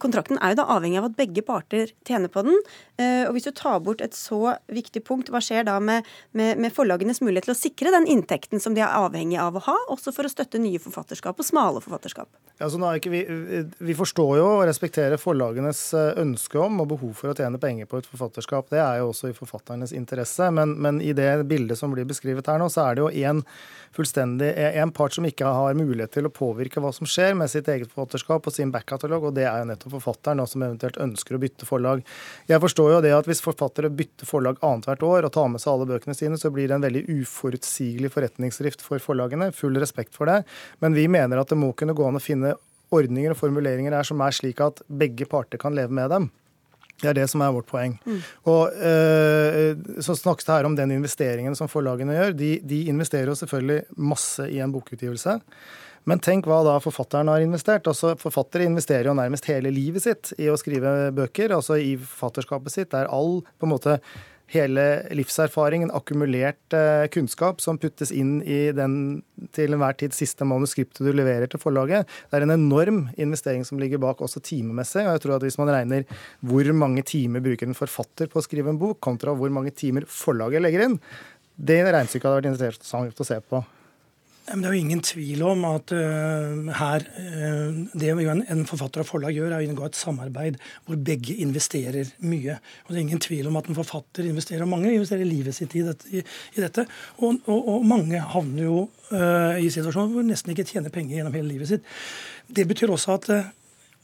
kontrakten er jo da avhengig av at begge parter tjener på den. Eh, og hvis du tar bort et så viktig punkt, hva skjer da med, med, med, forlagenes mulighet til å sikre den inntekten som de er avhengig av å ha, også for å støtte nye forfatterskap og smale forfatterskap? Ja, vi, vi, forstår jo og respekterer forlagenes eh, ønske om og behov for å tjene penger på et forfatterskap. Det er jo også i forfatternes interesse. Men, men i det bildet som blir beskrevet her nå, så er det jo én fullstendig en part som ikke har mulighet til å påvirke hva som skjer med sitt eget forfatterskap og sin backkatalog, og det er jo nettopp forfatteren, som eventuelt ønsker å bytte forlag. Jeg forstår jo det at hvis forfattere bytter forlag annethvert år og tar med seg alle bøkene sine, så blir det en veldig uforutsigelig forretningsdrift for forlagene. Full respekt for det. Men vi mener at det må kunne gå an å finne ordninger og formuleringer her som er slik at begge parter kan leve med dem. Det er det som er vårt poeng. Mm. Og eh, Så snakkes det her om den investeringen som forlagene gjør. De, de investerer jo selvfølgelig masse i en bokutgivelse. Men tenk hva da forfatteren har investert. Altså Forfattere investerer jo nærmest hele livet sitt i å skrive bøker. Altså i forfatterskapet sitt er all på en måte hele livserfaringen, akkumulert eh, kunnskap som puttes inn i den til enhver tid siste manuskriptet du leverer til forlaget. Det er en enorm investering som ligger bak, også timemessig. og jeg tror at Hvis man regner hvor mange timer bruker en forfatter på å skrive en bok, kontra hvor mange timer forlaget legger inn, det regnestykket hadde vært interessant å se på. Det er jo ingen tvil om at uh, her uh, Det en, forfatter og forlag gjør, er å inngå et samarbeid hvor begge investerer mye. Og det er ingen tvil om at en forfatter investerer, og mange investerer livet sitt i dette. I, dette. Og, og, og, mange havner jo uh, i situasjoner hvor nesten ikke tjener penger gjennom hele livet sitt. Det betyr også at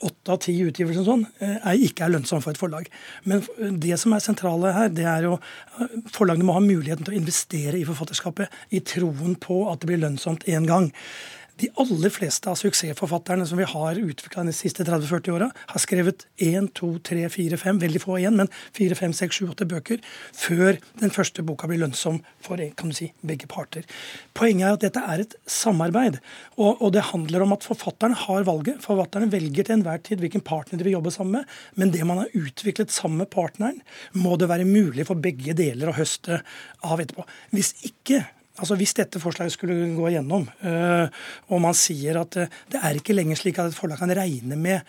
åtte av ti utgivelser sånn, eh, ikke er lønnsom for et forlag. Men det som er sentrale her, det er jo eh, forlagene må ha muligheten til å investere i forfatterskapet i troen på at det blir lønnsomt en gang. De aller fleste av suksessforfatterne som vi har utvikla de siste 30-40 åra, har skrevet én, to, tre, fire, fem, veldig få igjen, men fire, fem, seks, sju, åtte bøker før den første boka blir lønnsom for kan du si, begge parter. Poenget er at dette er et samarbeid, og, og det handler om at forfatterne har valget. Forfatterne velger til enhver tid hvilken partner de vil jobbe sammen med, men det man har utviklet sammen med partneren, må det være mulig for begge deler å høste av etterpå. Hvis ikke Altså Hvis dette forslaget skulle gå igjennom, øh, og man sier at øh, det er ikke lenger slik at et forlag kan regne med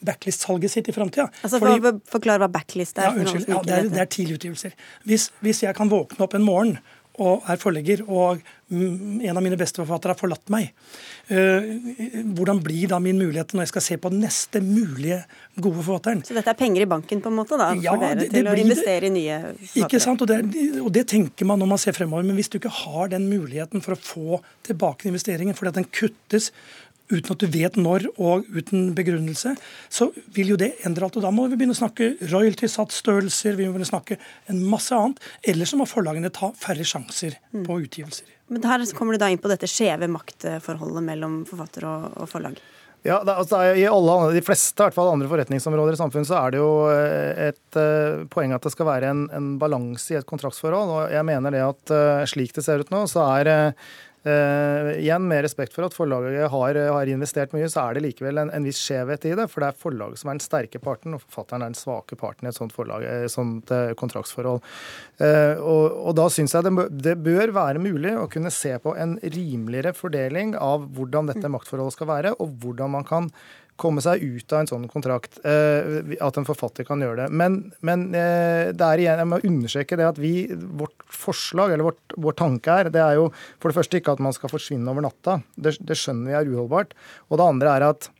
backlist-salget sitt i framtida. Altså, for å forklare hva backlist er. Ja, unnskyld, ja, det, er det er tidligutgivelser. Hvis, hvis jeg kan våkne opp en morgen og er forlegger, og en av mine beste forfattere har forlatt meg. Eh, hvordan blir da min mulighet når jeg skal se på den neste mulige gode forfatteren? Så dette er penger i banken på en måte da, ja, for dere det, det til å blir, investere i nye forfattere? Ikke sant, og det, og det, tenker man når man ser fremover. Men hvis du ikke har den muligheten for å få tilbake investeringen, fordi at den kuttes uten at du vet når og uten begrunnelse, så vil jo det endre alt. og Da må vi begynne å snakke royalty-satsstørrelser, vi må begynne å snakke en masse annet. Eller så må forlagene ta færre sjanser mm. på utgivelser. Men her kommer du da inn på dette skjeve maktforholdet mellom forfatter og, forlag. Ja, det, altså, I alle, de fleste i hvert fall andre forretningsområder i samfunnet så er det jo eh, et uh, poeng at det skal være en, en balanse i et kontraktsforhold. og jeg mener det at uh, Slik det ser ut nå, så er uh, Uh, igjen, med respekt for at forlaget har, har, investert mye, så er det likevel en, en, viss skjevhet i det. For det er forlaget som er den sterke parten, og forfatteren er den svake parten i et sånt, forlag, et sånt uh, kontraktsforhold. Uh, og, og, da syns jeg det, det, bør være mulig å kunne se på en rimeligere fordeling av hvordan dette maktforholdet skal være, og hvordan man kan komme seg ut av en sånn kontrakt. Eh, at en forfatter kan gjøre det. Men, men eh, det er igjen, jeg må understreke det at vi, vårt forslag, eller vårt, vår tanke er, det er jo for det første ikke at man skal forsvinne over natta. Det, det skjønner vi er uholdbart. Og det andre er at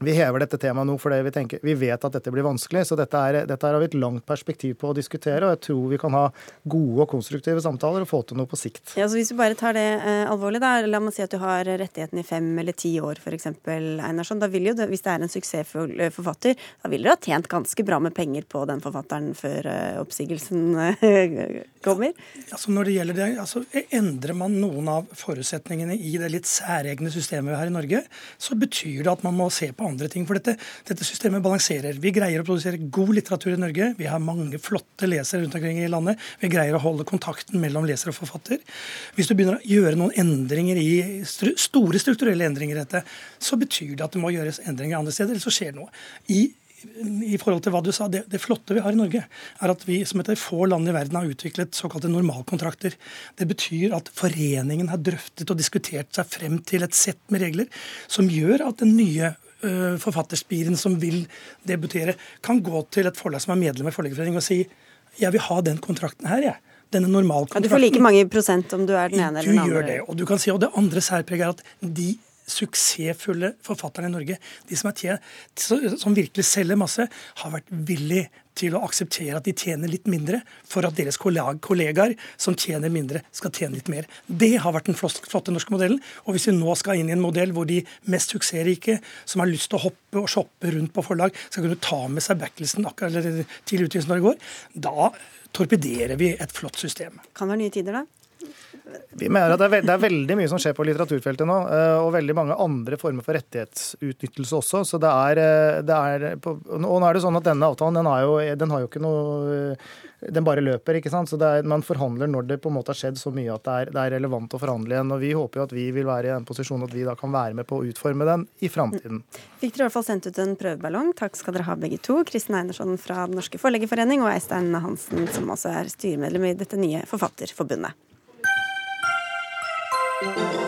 vi hever dette temaet nå fordi vi, tenker, vi vet at dette blir vanskelig. Så dette, er, dette har vi et langt perspektiv på å diskutere, og jeg tror vi kan ha gode og konstruktive samtaler og få til noe på sikt. Ja, så Hvis vi bare tar det eh, alvorlig, da. La meg si at du har rettigheten i fem eller ti år f.eks. Einarsson. Da vil jo det, hvis det er en suksessfull eh, forfatter, da vil dere ha tjent ganske bra med penger på den forfatteren før eh, oppsigelsen eh, <laughs> kommer? Ja, altså når det gjelder det, altså Endrer man noen av forutsetningene i det litt særegne systemet vi har i Norge, så betyr det at man må se på andre ting. For dette, dette, systemet balanserer. Vi greier å produsere god litteratur i Norge. Vi har mange flotte lesere rundt omkring i landet. Vi greier å holde kontakten mellom leser og forfatter. Hvis du begynner å gjøre noen endringer i store strukturelle endringer i dette, så betyr det at det må gjøres endringer andre steder, eller så skjer det noe. I i forhold til hva du sa, det, det, flotte vi har i Norge, er at vi som et av få land i verden har utviklet såkalte normalkontrakter. Det betyr at foreningen har drøftet og diskutert seg frem til et sett med regler som gjør at den nye forfatterspiren som vil debutere, kan gå til et forlag som er medlem i Forleggerforeningen og si jeg vil ha den kontrakten her, jeg. Denne normalkontrakten. Ja, du får like mange prosent om du er den ene eller den andre. Du gjør det. Og du kan si, og det andre særpreget er at de suksessfulle forfatterne i Norge, de som, tjent, som, virkelig selger masse, har vært villig til å akseptere at de tjener litt mindre, for at deres kollegaer som tjener mindre, skal tjene litt mer. Det har vært den flotte norske modellen. Og hvis vi nå skal inn i en modell hvor de mest suksessrike, som har lyst til å hoppe og shoppe rundt på forlag, skal kunne ta med seg backlisten akkurat til utgivelsen når det går, da torpederer vi et flott system. Kan være nye tider, da? Vi mener at det er, veld, det er, veldig mye som skjer på litteraturfeltet nå, eh, og veldig mange andre former for rettighetsutnyttelse også. så det er, eh, det er på, Og nå er det sånn at denne avtalen den jo, den har jo ikke noe Den bare løper, ikke sant. Så er, man forhandler når det på en måte har skjedd så mye at det er, det er, relevant å forhandle igjen. Og vi håper jo at vi vil være i den posisjonen at vi da kan være med på å utforme den i framtiden. Fikk dere i hvert fall sendt ut en prøveballong. Takk skal dere ha begge to. Kristin Einarsson fra Den norske forleggerforening og Eistein Hansen, som også er styremedlem i dette nye Forfatterforbundet. Thank you.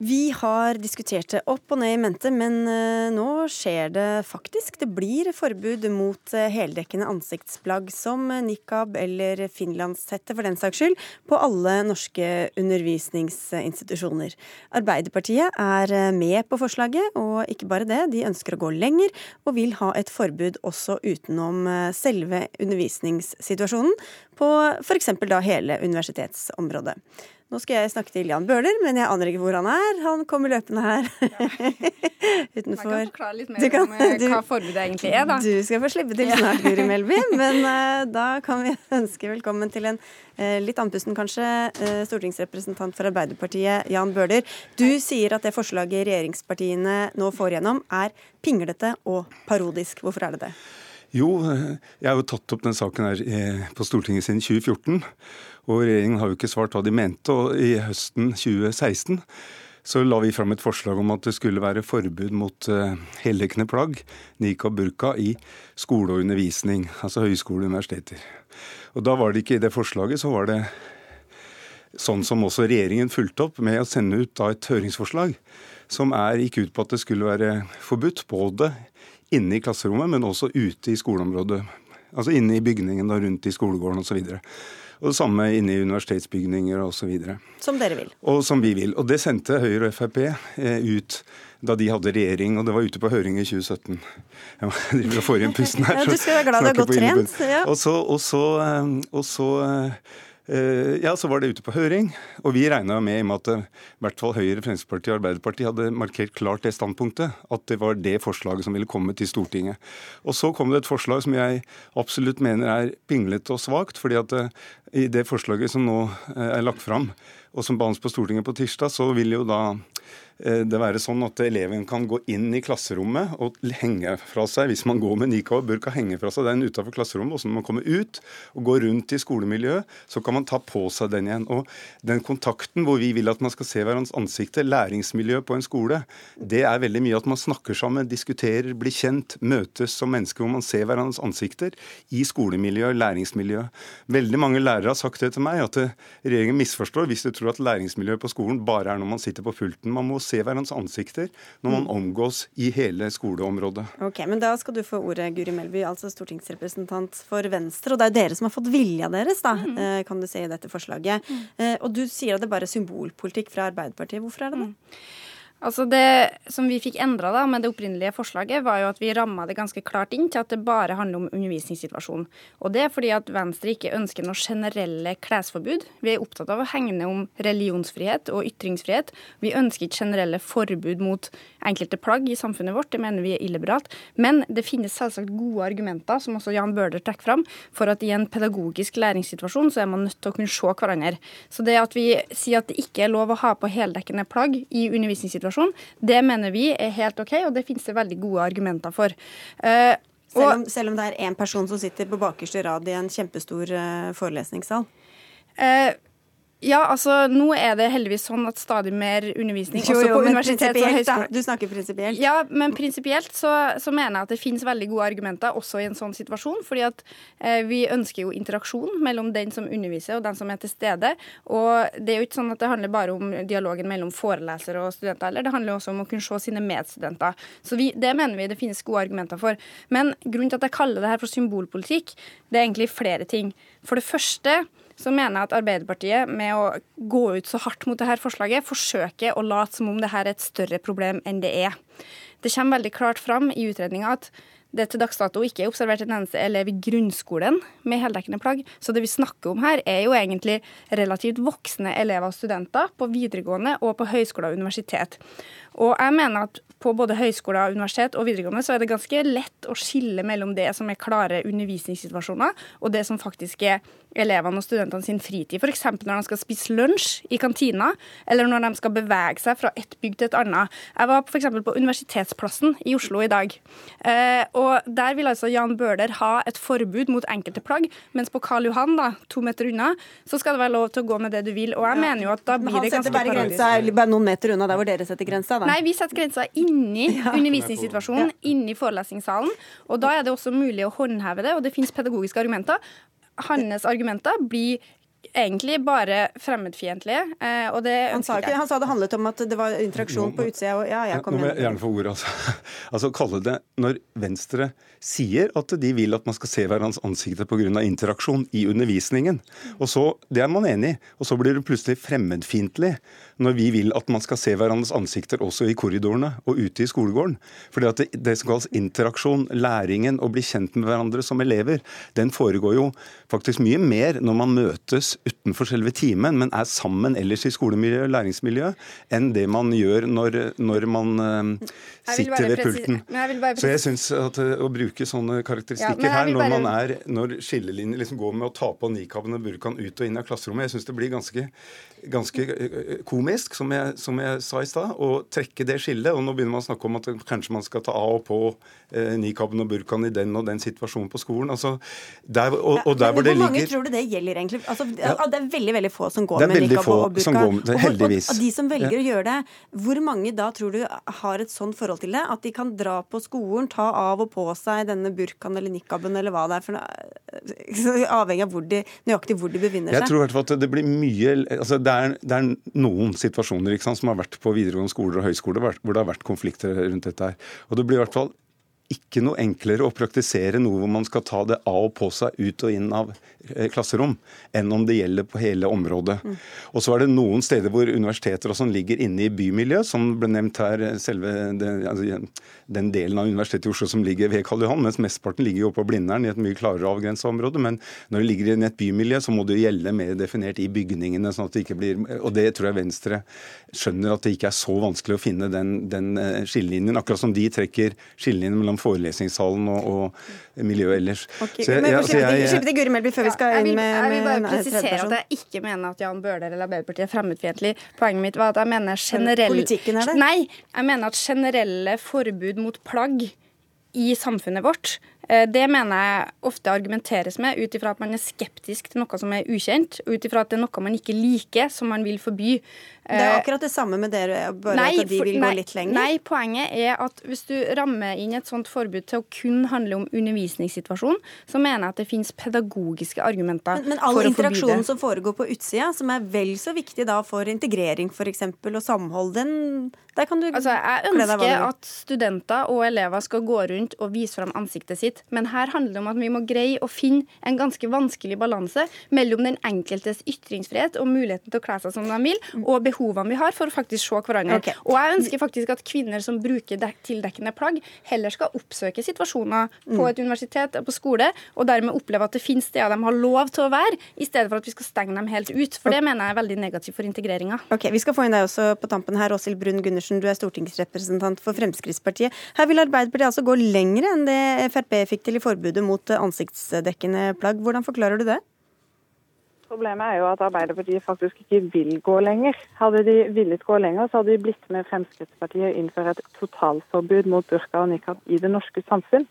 Vi har diskutert det opp og ned i mente, men eh, nå skjer det faktisk. Det blir forbud mot eh, heldekkende ansiktsplagg som nikab eller finlandshette for den saks skyld, på alle norske undervisningsinstitusjoner. Arbeiderpartiet er eh, med på forslaget, og ikke bare det, de ønsker å gå lenger og vil ha et forbud også utenom selve undervisningssituasjonen, på f.eks. da hele universitetsområdet. Nå skal jeg snakke til Jan Bøhler, men jeg aner ikke hvor han er. Han kommer løpende her <laughs> utenfor. Jeg kan forklare litt mer kan, om eh, du, hva forbudet egentlig er, da. Du skal få slippe til snart, Guri Melby. <laughs> Men uh, da kan vi <laughs> ønske velkommen til en uh, litt andpusten, kanskje, uh, stortingsrepresentant for Arbeiderpartiet, Jan Bøhler. Du sier at det forslaget regjeringspartiene nå får gjennom, er pinglete og parodisk. Hvorfor er det det? Jo, jeg har jo tatt opp den saken her på Stortinget siden 2014. Og regjeringen har jo ikke svart hva de mente. Og i høsten 2016 så la vi fram et forslag om at det skulle være forbud mot uh, heldekkende plagg, nikab burka, i skole og undervisning, altså høyskole og universiteter. Og da var det ikke i det forslaget, så var det sånn som også regjeringen fulgte opp med å sende ut da et høringsforslag som er, gikk ut på at det skulle være forbudt både inne i klasserommet, men også ute i skoleområdet Altså inne i bygningen og rundt i skolegården osv. Og, det samme inne i universitetsbygninger osv. Som dere vil. Og som vi vil. Og det sendte Høyre og Frp eh, ut da de hadde regjering, og det var ute på høring i 2017. Jeg må <laughs> få igjen pusten her. ja, du skal være glad du har godt trent. Ja. Og så, og så, eh, og så Eh, ja, så var det ute på høring, og vi regna med, med at eh, i hvert fall Høyre, Fremskrittspartiet og Arbeiderpartiet hadde markert klart det standpunktet, at det var det forslaget som ville komme til Stortinget. Og så kom det et forslag som jeg absolutt mener er pinglete og svakt, fordi at eh, i det forslaget som nå er lagt fram, og som behandles på Stortinget på tirsdag, så vil jo da Eh, det være sånn at eleven kan gå inn i klasserommet og henge fra seg, hvis man går med nikab og burka, henge fra seg den utenfor klasserommet. Og så når man kommer ut og går rundt i skolemiljøet, så kan man ta på seg den igjen. Og den kontakten hvor vi vil at man skal se hverandres ansikter, læringsmiljø på en skole, det er veldig mye at man snakker sammen, diskuterer, blir kjent, møtes som mennesker hvor man ser hverandres ansikter i skolemiljø, læringsmiljø. Veldig mange lærere har sagt det til meg, at regjeringen misforstår hvis du tror at læringsmiljøet på skolen bare er når man sitter på pulten. Man må se hverandres ansikter når man mm. omgås i hele skoleområdet. Ok, men Da skal du få ordet, Guri Melby, altså stortingsrepresentant for Venstre. Og det er jo dere som har fått vilja deres, da, mm. Eh, kan du si i dette forslaget. Mm. Eh, og du sier at det bare er symbolpolitikk fra Arbeiderpartiet. Hvorfor er det det? Altså Det som vi fikk endra med det opprinnelige forslaget, var jo at vi ramma det ganske klart inn til at det bare handler om undervisningssituasjonen. Og det er fordi at Venstre ikke ønsker noe generelle klesforbud. Vi er opptatt av å hegne om religionsfrihet og ytringsfrihet. Vi ønsker ikke generelle forbud mot enkelte plagg i samfunnet vårt, det mener vi er illiberalt. Men det finnes selvsagt gode argumenter, som også Jan Bøhler trekker fram, for at i en pedagogisk læringssituasjon så er man nødt til å kunne se hverandre. Så det at vi sier at det ikke er lov å ha på heldekkende plagg i undervisningssituasjonen, situasjon. Det mener vi er helt OK, og det finnes det veldig gode argumenter for. Uh, selv om, selv om, det er én person som sitter på bakerste rad i en kjempestor uh, forelesningssal? Uh, ja, altså nå er det heldigvis sånn at stadig mer undervisning jo, jo, også på universitet og høyskole Du snakker prinsipielt. Ja, men prinsipielt så, så, mener jeg at det finnes veldig gode argumenter også i en sånn situasjon. fordi at eh, vi ønsker jo interaksjon mellom den som underviser og den som er til stede. Og det er jo ikke sånn at det handler bare om dialogen mellom forelesere og studenter, eller det handler også om å kunne se sine medstudenter. Så vi, det mener vi det finnes gode argumenter for. Men grunnen til at jeg kaller det her for symbolpolitikk, det er egentlig flere ting. For det første så mener jeg at Arbeiderpartiet med å gå ut så hardt mot dette forslaget, forsøker å late som om dette er et større problem enn det er. Det kommer veldig klart fram i utredninga at det til dags dato ikke er observert en eneste elev i grunnskolen med heldekkende plagg. Så det vi snakker om her, er jo egentlig relativt voksne elever og studenter på videregående og på høyskole og universitet. Og jeg mener at på både høyskoler, universitet og videregående så er det ganske lett å skille mellom det som er klare undervisningssituasjoner, og det som faktisk er elevene og studentene sin fritid. F.eks. når de skal spise lunsj i kantina, eller når de skal bevege seg fra et bygg til et annet. Jeg var f.eks. på Universitetsplassen i Oslo i dag. Eh, og Der vil altså Jan Bøhler ha et forbud mot enkelte plagg, mens på Karl Johan, da, to meter unna, så skal det være lov til å gå med det du vil. Og jeg mener jo at da blir det ganske bare grensa, bare noen meter unna der hvor dere setter grensa? Da. Nei, vi setter grensa inni <laughs> ja. undervisningssituasjonen, ja. inni forelesningssalen. Og da er det også mulig å håndheve det, og det finnes pedagogiske argumenter. Hans argumenter blir egentlig bare fremmedfiendtlige. Eh, og det han sa, ikke, han sa det handlet om at det var interaksjon på utsida. Og ja, jeg kom Nå må jeg gjerne få ordet, altså. <laughs> altså. Kalle det Når Venstre sier at de vil at man skal se hverandres ansikter pga. interaksjon i undervisningen, og så, det er man enig i, og så blir det plutselig fremmedfiendtlig når vi vil at man skal se hverandres ansikter også i korridorene og ute i skolegården. Fordi at det, det som kalles interaksjon, læringen, å bli kjent med hverandre som elever, den foregår jo faktisk mye mer når man møtes utenfor selve timen, men er sammen ellers i skolemiljøet og læringsmiljøet, enn det man gjør når, når man uh, sitter ved pulten. Jeg Så jeg syns at uh, å bruke sånne karakteristikker ja, her, når man er, når skillelinjer liksom går med å ta på nikaben og burkaen ut og inn av klasserommet, jeg syns det blir ganske ganske eh, komisk, som jeg, som jeg sa i stad, å trekke det skillet. Og nå begynner man å snakke om at kanskje man skal ta av og på eh, nikaben og burkaen i den og den situasjonen på skolen. Altså, der, og, og der hvor det ligger Hvor mange tror du det gjelder, egentlig? Altså, ja. Det er veldig veldig få som går med nikab og burka. Det heldigvis. Og, og, de som velger ja. å gjøre det, hvor mange da tror du har et sånt forhold til det? At de kan dra på skolen, ta av og på seg denne burkaen eller nikaben eller hva det er for noe? <laughs> Avhengig av hvor de, nøyaktig hvor de befinner seg. Jeg tror i hvert fall at det blir mye altså, det er, det er noen situasjoner sant, som har vært på videregående skoler og høyskoler hvor det har vært konflikter rundt dette her. Og det blir i hvert fall ikke noe enklere å praktisere noe hvor man skal ta det av og på seg, ut og inn av klasserom, enn om det gjelder på hele området. Mm. Og så er det noen steder hvor universiteter og sånn ligger inne i bymiljø, som ble nevnt her, eh, selve den, altså, den delen av Universitetet i Oslo som ligger ved Karl Johan, mens mesteparten ligger jo på Blindern i et mye klarere avgrensa område. Men når det ligger i et bymiljø, så må det gjelde mer definert i bygningene, sånn at det ikke blir Og det tror jeg Venstre skjønner at det ikke er så vanskelig å finne den, den skillelinjen, akkurat som de trekker skillelinjen mellom forelesningssalen og, og miljøet ellers. Okay, så jeg, men, altså, jeg, jeg, Melby før vi skal inn med, Jeg vil bare presisere at jeg ikke mener at Jan Bøhler eller Arbeiderpartiet er fremmedfiendtlig. Poenget mitt var at jeg mener generell... Politikken er det? Nei, jeg mener at generelle forbud mot plagg i samfunnet vårt det mener jeg ofte argumenteres med ut ifra at man er skeptisk til noe som er ukjent, og ut ifra at det er noe man ikke liker, som man vil forby. Det er eh, akkurat det samme med dere, bare nei, at de vil nei, gå litt lenger? Nei, poenget er at hvis du rammer inn et sånt forbud til å kun handle om undervisningssituasjonen, så mener jeg at det finnes pedagogiske argumenter men, men for å forby det. Men all interaksjonen som foregår på utsida, som er vel så viktig da for integrering f.eks. og samhold, den der kan du altså, Jeg ønsker at studenter og elever skal gå rundt og vise fram ansiktet sitt men her handler det om at vi må greie å finne en ganske vanskelig balanse mellom den enkeltes ytringsfrihet og muligheten til å kle seg som de vil, og behovene vi har for å faktisk se hverandre. Okay. Og jeg ønsker faktisk at kvinner som bruker tildekkende plagg, heller skal oppsøke situasjoner på mm. et universitet på skole, og dermed oppleve at det finnes steder de har lov til å være, i stedet for at vi skal stenge dem helt ut. For det mener jeg er veldig negativt for integreringa. Ok, Vi skal få inn deg også på tampen her, Åshild Brun Gundersen, du er stortingsrepresentant for Fremskrittspartiet. Her vil Arbeiderpartiet altså gå lenger enn det Frp fikk til i forbudet mot ansiktsdekkende plagg. Hvordan forklarer du det? Problemet er jo at Arbeiderpartiet faktisk ikke vil gå lenger. Hadde de villet gå lenger, så hadde de blitt med Fremskrittspartiet og innføre et totalforbud mot burka og nikab i det norske samfunn.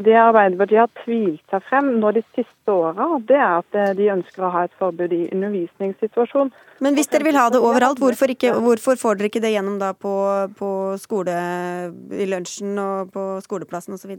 Det Arbeiderpartiet har tvilt seg frem nå de siste åra, det er at eh, de ønsker å ha et forbud i undervisningssituasjon. Men hvis dere vil ha det overalt, hvorfor, ikke, hvorfor får dere ikke det gjennom da på, på skole, i lunsjen og på skoleplassen osv.?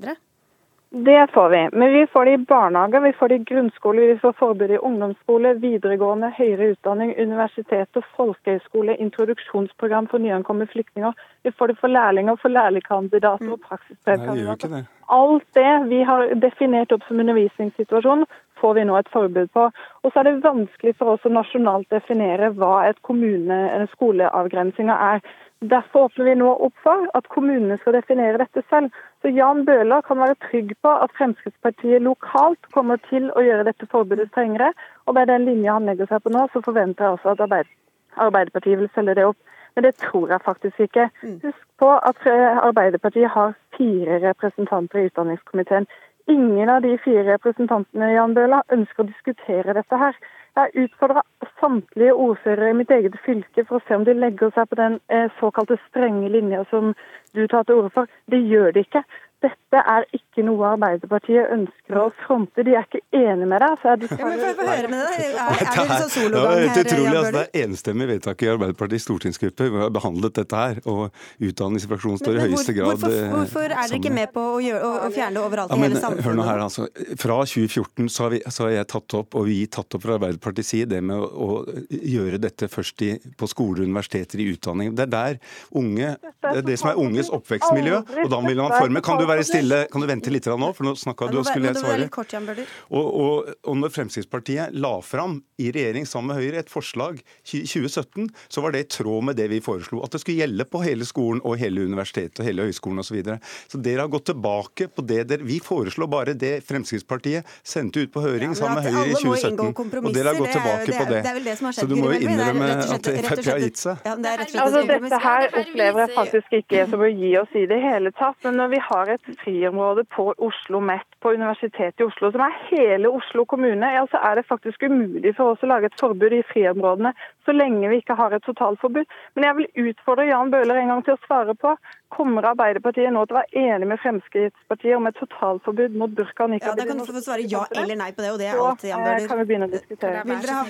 Det får vi. Men vi får det i barnehager, vi får det i grunnskole, vi får forbud i ungdomsskole, videregående, høyere utdanning, universitet og folkehøyskole, introduksjonsprogram for nyankomne flyktninger. Vi får det for lærlinger, for lærlingkandidater og praksisbrevkandidater. Alt det vi har definert opp som undervisningssituasjon, får vi nå et forbud på. Og så er det vanskelig for oss å nasjonalt definere hva et kommune- eller skoleavgrensinga er. Derfor åpner vi nå opp for at kommunene skal definere dette selv. Så Jan Bøhler kan være trygg på at Fremskrittspartiet lokalt kommer til å gjøre dette forbudet strengere. Og med den linja han legger seg på nå, så forventer jeg også at Arbeiderpartiet vil følge det opp. Men det tror jeg faktisk ikke. Mm. Husk på at Arbeiderpartiet har fire representanter i utdanningskomiteen. Ingen av de fire representantene Jan Bøhler ønsker å diskutere dette her. Jeg utfordra samtlige ordførere i mitt eget fylke for å se om de legger seg på den eh, såkalte strenge linja som du tar til orde for. Det gjør de ikke dette er ikke noe Arbeiderpartiet ønsker å fronte. De er ikke enig med deg. Så de ja, høre med deg. Er, er det liksom sologang her? Det, utrolig, altså, det er enstemmig vedtak i Arbeiderpartiets stortingsgruppe. Vi har behandlet dette her. Og utdanningsfraksjonen står i høyeste grad hvorfor, hvorfor, er dere ikke med på å, gjøre, å, å fjerne det overalt ja, i hele samfunnet? Hør nå her, altså. Fra 2014 så har, vi, så har, jeg tatt opp, og vi tatt opp fra Arbeiderpartiets side, det med å, å gjøre dette først i, på skoler og universiteter i utdanning. Det er der unge, det er det som er unges oppvekstmiljø. og da vil man forme. Kan du være stille? Kan du vente litt nå, for nå snakka du, og skulle jeg svare. Og, og, og når Fremskrittspartiet la fram i regjering sammen med Høyre et forslag i 2017, så var det i tråd med det vi foreslo. At det skulle gjelde på hele skolen og hele universitetet og hele høyskolen osv. Så, videre. så dere har gått tilbake på det dere Vi foreslår bare det Fremskrittspartiet sendte ut på høring ja, sammen med Høyre i 2017. Og dere har gått tilbake det, på det. det, det så du må jo innrømme at Frp har gitt seg. Ja, altså, dette her opplever jeg faktisk ikke som å gi oss i det hele tatt. Men når vi har et fri friområde på Oslo Met, på Universitetet i Oslo, som er hele Oslo kommune, ja, så er det faktisk umulig for oss å lage et forbud i friområdene så lenge vi ikke har et totalforbud. Men jeg vil utfordre Jan Bøhler en gang til å svare på Kommer Arbeiderpartiet nå til å være enig med Fremskrittspartiet om et totalforbud mot burka og nikab? Ja, Da kan du få svare ja eller nei på det, og det er alt, Jan Bøhler. kan vi begynne å diskutere.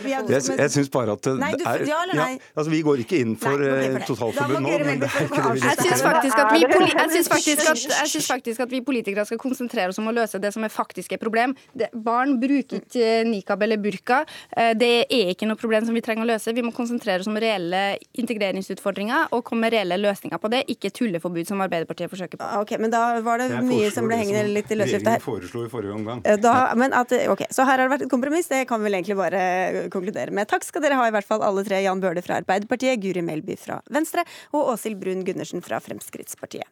Jeg, jeg syns bare at det er ja eller nei? Altså, Vi går ikke inn for, eh, totalforbud nå, men det er ikke det vi Jeg syns faktisk, at vi, faktisk, faktisk at vi politikere skal konsentrere oss om å løse det som er faktiske problem. Barn bruker ikke nikab eller burka. Eh, det er ikke noe problem som vi trenger å løse. Vi må konsentrere oss om reelle integreringsutfordringer og komme med reelle løsninger på det, ikke tulleforbud som Arbeiderpartiet forsøker på. Ah, ok, Men da var det mye som ble hengende litt i løslufta her. foreslo i forrige omgang. Eh, Da, men at, ok, Så her har det vært et kompromiss, det kan vi vel egentlig bare konkludere med. Takk skal dere ha, i hvert fall alle tre. Jan Bøhler fra Arbeiderpartiet, Guri Melby fra Venstre og Åshild Brun Gundersen fra Fremskrittspartiet.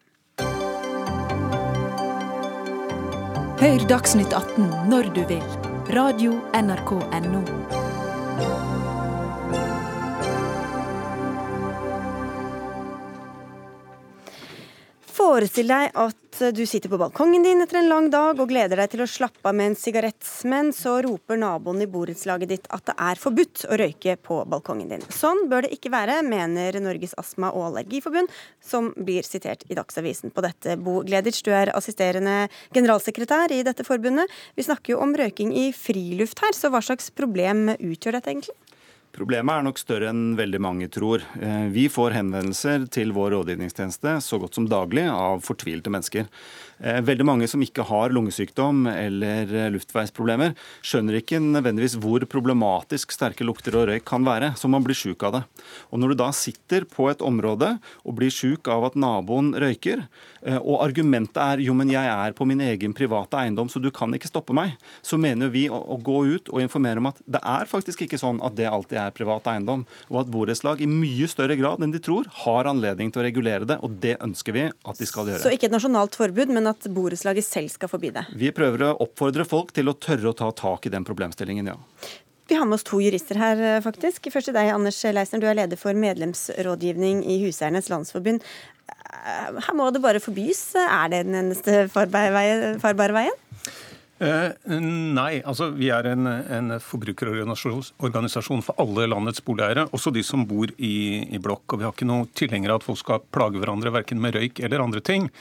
Hør Dagsnytt 18 når du vil. Radio NRK Radio.nrk.no. Forestill deg at du sitter på balkongen din etter en lang dag og gleder deg til å slappe av med en sigarett, men så roper naboen i borettslaget ditt at det er forbudt å røyke på balkongen din. Sånn bør det ikke være, mener Norges astma- og allergiforbund, som blir sitert i Dagsavisen på dette. Bo Gleditsch, du er assisterende generalsekretær i dette forbundet. Vi snakker jo om røyking i friluft her, så hva slags problem utgjør dette egentlig? Problemet er nok større enn veldig mange tror. Eh, Vi får henvendelser til vår rådgivningstjeneste så godt som daglig av fortvilte mennesker. Eh, Veldig mange som ikke har lungesykdom eller eh, luftveisproblemer, skjønner ikke nødvendigvis hvor problematisk sterke lukter og røyk kan være, så man blir sjuk av det. Og Når du da sitter på et område og blir sjuk av at naboen røyker, og argumentet er jo, men jeg er på min egen private eiendom, så du kan ikke stoppe meg, så mener vi å, gå ut og informere om at det er faktisk ikke sånn at det alltid privat eiendom, og at borettslag i mye større grad enn de tror har anledning til å regulere det, og det ønsker vi at de skal gjøre. Så ikke et nasjonalt forbud, men at borettslaget selv skal forby det. Vi prøver å oppfordre folk til å tørre å ta tak i den problemstillingen, ja. Vi har med oss to jurister her, faktisk. Først til deg, Anders Leisner. Du er leder for medlemsrådgivning i Huseiernes Landsforbund. Her må det bare forbys. Er det den eneste farbare veien? Eh, nei, altså vi er en, en forbrukerorganisasjon for alle landets boligeiere, også de som bor i, i blokk. Og vi har ikke noe tilhengere av at folk skal plage hverandre verken med røyk eller andre ting.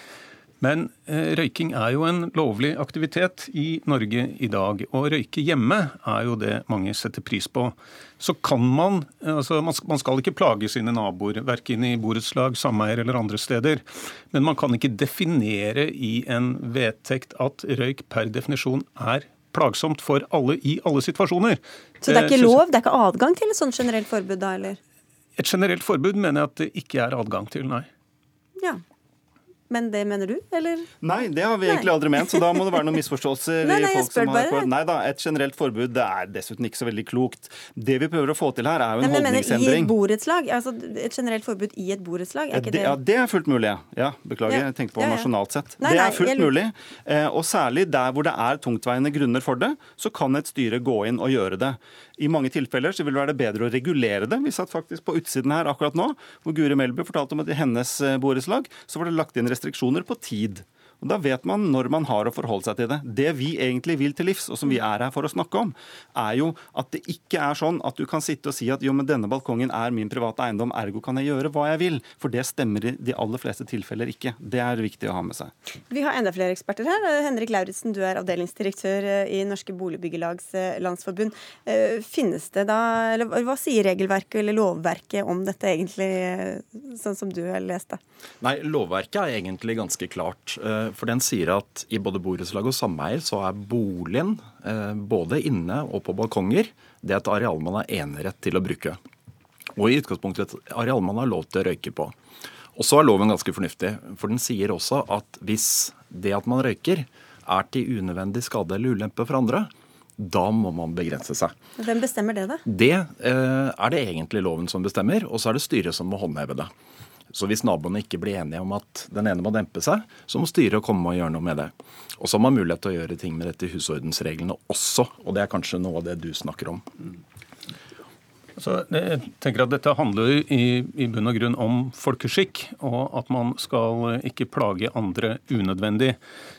Men eh, røyking er jo en lovlig aktivitet i Norge i dag. Og røyke hjemme er jo det mange setter pris på. Så kan man altså Man skal, ikke plage sine naboer, verken i borettslag, sameier eller andre steder. Men man kan ikke definere i en vedtekt at røyk per definisjon er plagsomt for alle i alle situasjoner. Så det er Eh, ikke lov, det er ikke adgang til et sånt generelt forbud da, eller? Et generelt forbud mener jeg at det ikke er adgang til, nei. Ja. Men det mener du, eller? Nei, det har vi Nei. egentlig aldri ment, så da må det være noen <laughs> misforståelser. Nei, i nei, folk som har... bare. Nei da, et generelt forbud det er dessuten ikke så veldig klokt. Det vi prøver å få til her, er jo Nei, en men holdningsendring. mener i et borettslag? Altså et generelt forbud i et borettslag? Er ikke Det, det ja, det er fullt mulig, ja. ja beklager, Ja. jeg tenkte på Ja, ja. nasjonalt sett. Nei, det er fullt jeg mulig. Eh, og særlig der hvor det er tungtveiende grunner for det, så kan et styre gå inn og gjøre det. I mange tilfeller så vil det være bedre å regulere det. Vi satt faktisk på utsiden her akkurat nå, hvor Guri Melby fortalte om at i hennes eh, borettslag så var det lagt inn restriksjoner på tid. Og Da vet man når man har å forholde seg til det. Det vi egentlig vil til livs, og som vi er her for å snakke om, er jo at det ikke er sånn at du kan sitte og si at jo, men denne balkongen er min private eiendom, ergo kan jeg gjøre hva jeg vil. For det stemmer i de aller fleste tilfeller ikke. Det er viktig å ha med seg. Vi har enda flere eksperter her. Henrik Lauritzen, du er avdelingsdirektør eh, i Norske Boligbyggelags eh, landsforbund. Eh, Finnes det da, eller hva sier regelverket eller lovverket om dette egentlig, sånn som du har lest det? Nei, Lovverket er egentlig ganske klart. For den sier at i både borettslag og sameier så er boligen, eh, både inne og på balkonger, det er et areal man har enerett til å bruke. Og i utgangspunktet et areal man har lov til å røyke på. Og så er loven ganske fornuftig, for den sier også at hvis det at man røyker er til unødvendig skade eller ulempe for andre, da må man begrense seg. Hvem bestemmer det, da? Det eh, er det egentlig loven som bestemmer, og så er det styret som må håndheve det. Så hvis naboene ikke blir enige om at den ene må dempe seg, så må styret komme og gjøre noe med det. Og så har man mulighet til å gjøre ting med dette i husordensreglene også, og det er kanskje noe av det du snakker om. Så jeg tenker at Dette handler i, i bunn og grunn om folkeskikk, og at man skal ikke plage andre unødvendig.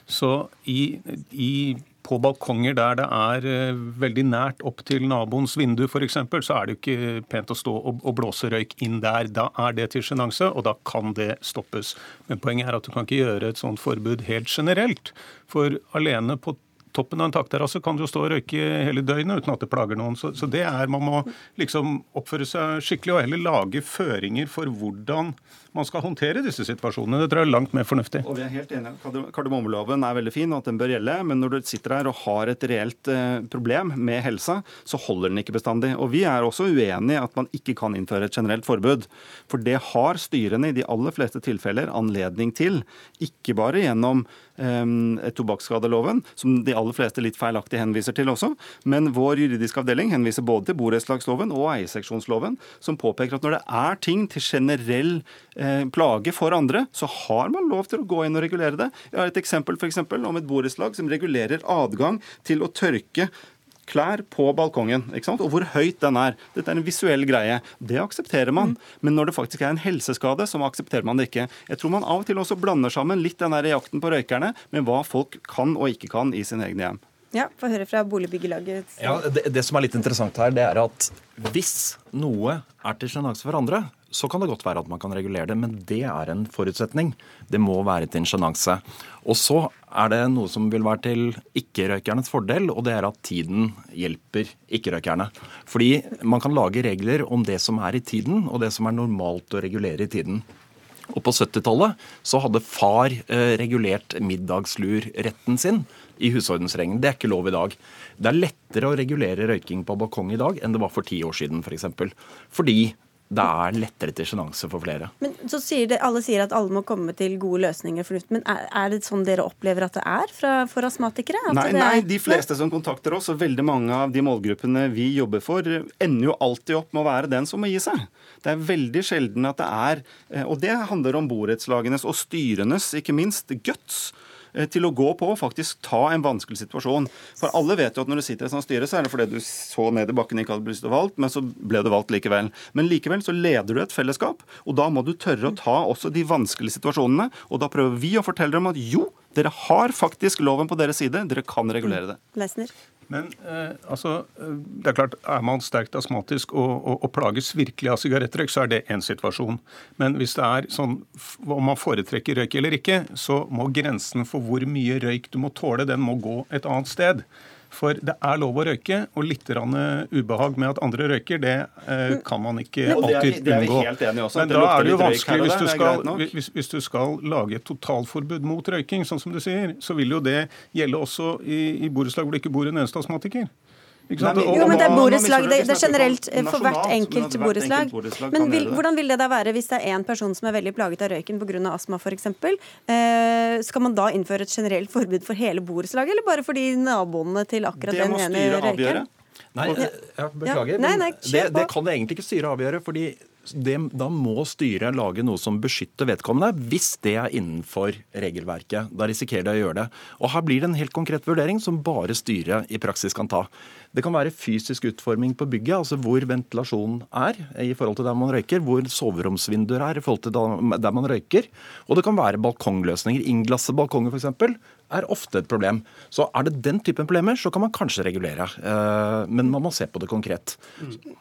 Så i, i, på balkonger der det er eh, veldig nært opp til naboens vindu f.eks., så er det jo ikke pent å stå og, blåse røyk inn der. Da er det til sjenanse, og da kan det stoppes. Men poenget er at du kan ikke gjøre et sånt forbud helt generelt. For alene på toppen av en takterrasse kan du jo stå og røyke hele døgnet uten at det plager noen. Så, så det er, Man må liksom oppføre seg skikkelig og heller lage føringer for hvordan man skal håndtere disse situasjonene. Det tror jeg er langt mer fornuftig. Og vi er helt enige. Kardemommeloven er veldig fin og at den bør gjelde, men når du sitter her og har et reelt eh, problem med helsa, så holder den ikke bestandig. Og vi er også uenig i at man ikke kan innføre et generelt forbud. For det har styrene i de aller fleste tilfeller anledning til. Ikke bare gjennom tobakksskadeloven, som de aller fleste litt feilaktig henviser til også, men vår juridiske avdeling henviser både til borettslagsloven og eierseksjonsloven, som påpeker at når det er ting til generell Eh, plage for andre, så har man lov til å gå inn og regulere det. Jeg har et eksempel for eksempel, om et borettslag som regulerer adgang til å tørke klær på balkongen, ikke sant? og hvor høyt den er. Dette er en visuell greie. Det aksepterer man. Mm. Men når det faktisk er en helseskade, så aksepterer man det ikke. Jeg tror man av og til også blander sammen litt den der jakten på røykerne med hva folk kan og ikke kan i sin egne hjem. Ja, Få høre fra Boligbyggelaget. Ja, det, det, som er litt interessant her, det er at hvis noe er til sjenanse for andre, så kan det godt være at man kan regulere det, men det er en forutsetning. Det må være til en sjenanse. Og så er det noe som vil være til ikke-røykernes fordel, og det er at tiden hjelper ikke-røykerne. Fordi man kan lage regler om det som er i tiden, og det som er normalt å regulere i tiden. Og på 70-tallet så hadde far eh, regulert middagslurretten sin i husordensregelen. Det er ikke lov i dag. Det er lettere å regulere røyking på balkong i dag enn det var for ti år siden f.eks. For eksempel. Fordi det er lettere til sjenanse for flere. Men så sier det, Alle sier at alle må komme til gode løsninger For, Men er, er, det sånn dere opplever at det er fra, for astmatikere? Nei, nei, de fleste som kontakter oss, og veldig mange av de målgruppene vi jobber for, ender jo alltid opp med å være den som må gi seg. Det er veldig sjelden at det er eh, Og det handler om borettslagenes og styrenes, ikke minst, guts til å gå på og faktisk ta en vanskelig situasjon. For alle vet jo at når du sitter i et sånt styre, så er det fordi du så ned i bakken ikke hadde blitt valgt, men så ble du valgt likevel. Men likevel så leder du et fellesskap, og da må du tørre å ta også de vanskelige situasjonene. Og da prøver vi å fortelle dem at jo, dere har faktisk loven på deres side, dere kan regulere det. Lesner. Men eh, altså, eh, det er klart, er man sterkt astmatisk og, og, og plages virkelig av sigarettrøyk, så er det én situasjon. Men hvis det er sånn om man foretrekker røyk eller ikke, så må grensen for hvor mye røyk du må tåle, den må gå et annet sted. For det er lov å røyke, og litt ubehag med at andre røyker, det eh, kan man ikke alltid unngå. Men da er det jo vanskelig hvis du, skal, hvis, hvis du skal lage et totalforbud mot røyking, sånn som du sier, så vil jo det gjelde også i, i borettslag hvor det ikke bor en eneste astmatiker. Jo, men det er borettslag. Det, det, er generelt for hvert enkelt borettslag. Men vil, hvordan vil det da være hvis det er én person som er veldig plaget av røyken pga. astma f.eks.? Eh, skal man da innføre et generelt forbud for hele borettslaget, eller bare for de naboene til akkurat den ene røykeren? Nei, jeg beklager. Ja. Nei, nei, det, det, kan det egentlig ikke styret avgjøre. fordi det, da må styret lage noe som beskytter vedkommende, hvis det er innenfor regelverket. Da risikerer de å gjøre det. Og Her blir det en helt konkret vurdering som bare styret i praksis kan ta. Det kan være fysisk utforming på bygget, altså hvor ventilasjonen er i forhold til der man røyker, hvor soveromsvinduer er i forhold til der man røyker. Og det kan være balkongløsninger. Innglasse balkonger f.eks er ofte et problem. Så er det den typen problemer, så kan man kanskje regulere. Eh, men man må se på det konkret.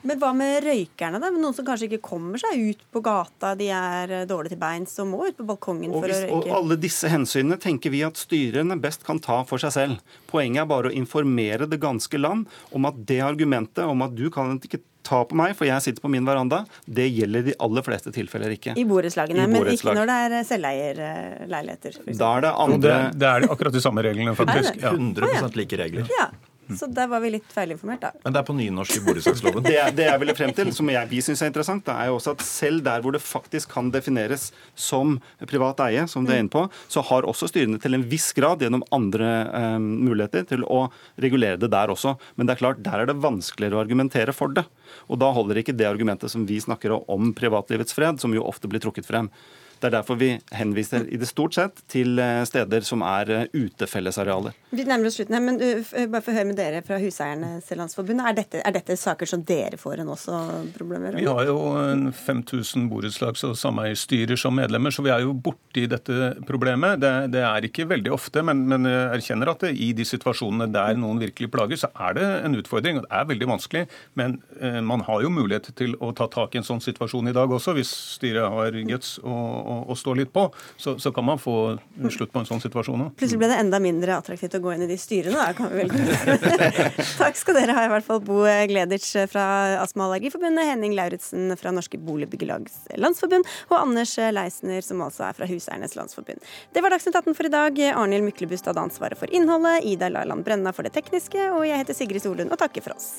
Men hva med røykerne, da? Noen som kanskje ikke kommer seg ut på gata, de er eh, dårlige til beins og må ut på balkongen for hvis, å røyke? Og alle disse hensynene tenker vi at styrene best kan ta for seg selv. Poenget er bare å informere det ganske land om at det argumentet om at du kan ikke ta på meg, for jeg sitter på min veranda, det gjelder de aller fleste tilfeller ikke. I borettslagene, men ikke når det er eh, selveierleiligheter? Da er det andre det, det er akkurat de samme reglene, faktisk. Ja. 100% like regler. Ja. Så der var vi litt feilinformert, da. Men det er på nynorsk i borettslagsloven. <laughs> det, det jeg ville frem til, som jeg, vi syns er interessant, da, er jo også at selv der hvor det faktisk kan defineres som privat eie, som det er inne på, så har også styrene til en viss grad gjennom andre um, muligheter til å regulere det der også. Men det er klart, der er det vanskeligere å argumentere for det. Og da holder ikke det argumentet som vi snakker om privatlivets fred, som jo ofte blir trukket frem. Det er derfor vi henviser i det stort sett til eh, steder som er eh, utefellesarealer. Vi nærmer oss slutten her, men uh, bare for å høre med dere fra Huseiernes Landsforbund. Er dette, er dette saker som dere får en også problemer med? Vi har jo 5000 borettslags- og sameierstyrer som medlemmer, så vi er jo borti dette problemet. Det, det er ikke veldig ofte, men, men jeg erkjenner at det, i de situasjonene der noen virkelig plager, så er det en utfordring. og Det er veldig vanskelig, men man har jo mulighet til å ta tak i en sånn situasjon i dag også, hvis styret har guts og å, å stå litt på, så, så, kan man få slutt på en sånn situasjon òg. Plutselig ble det enda mindre attraktivt å gå inn i de styrene, da, kan vi vel <laughs> Takk skal dere ha, i hvert fall Bo Gleditsch fra Astma- og Allergiforbundet, Henning Lauritzen fra Norske Boligbyggelags Landsforbund og Anders Leisner, som altså er fra Huseiernes Landsforbund. Det var Dagsnytt 18 for i dag. Arnhild Myklebust hadde ansvaret for innholdet, Ida Laland Brenna for det tekniske, og jeg heter Sigrid Solund og takker for oss.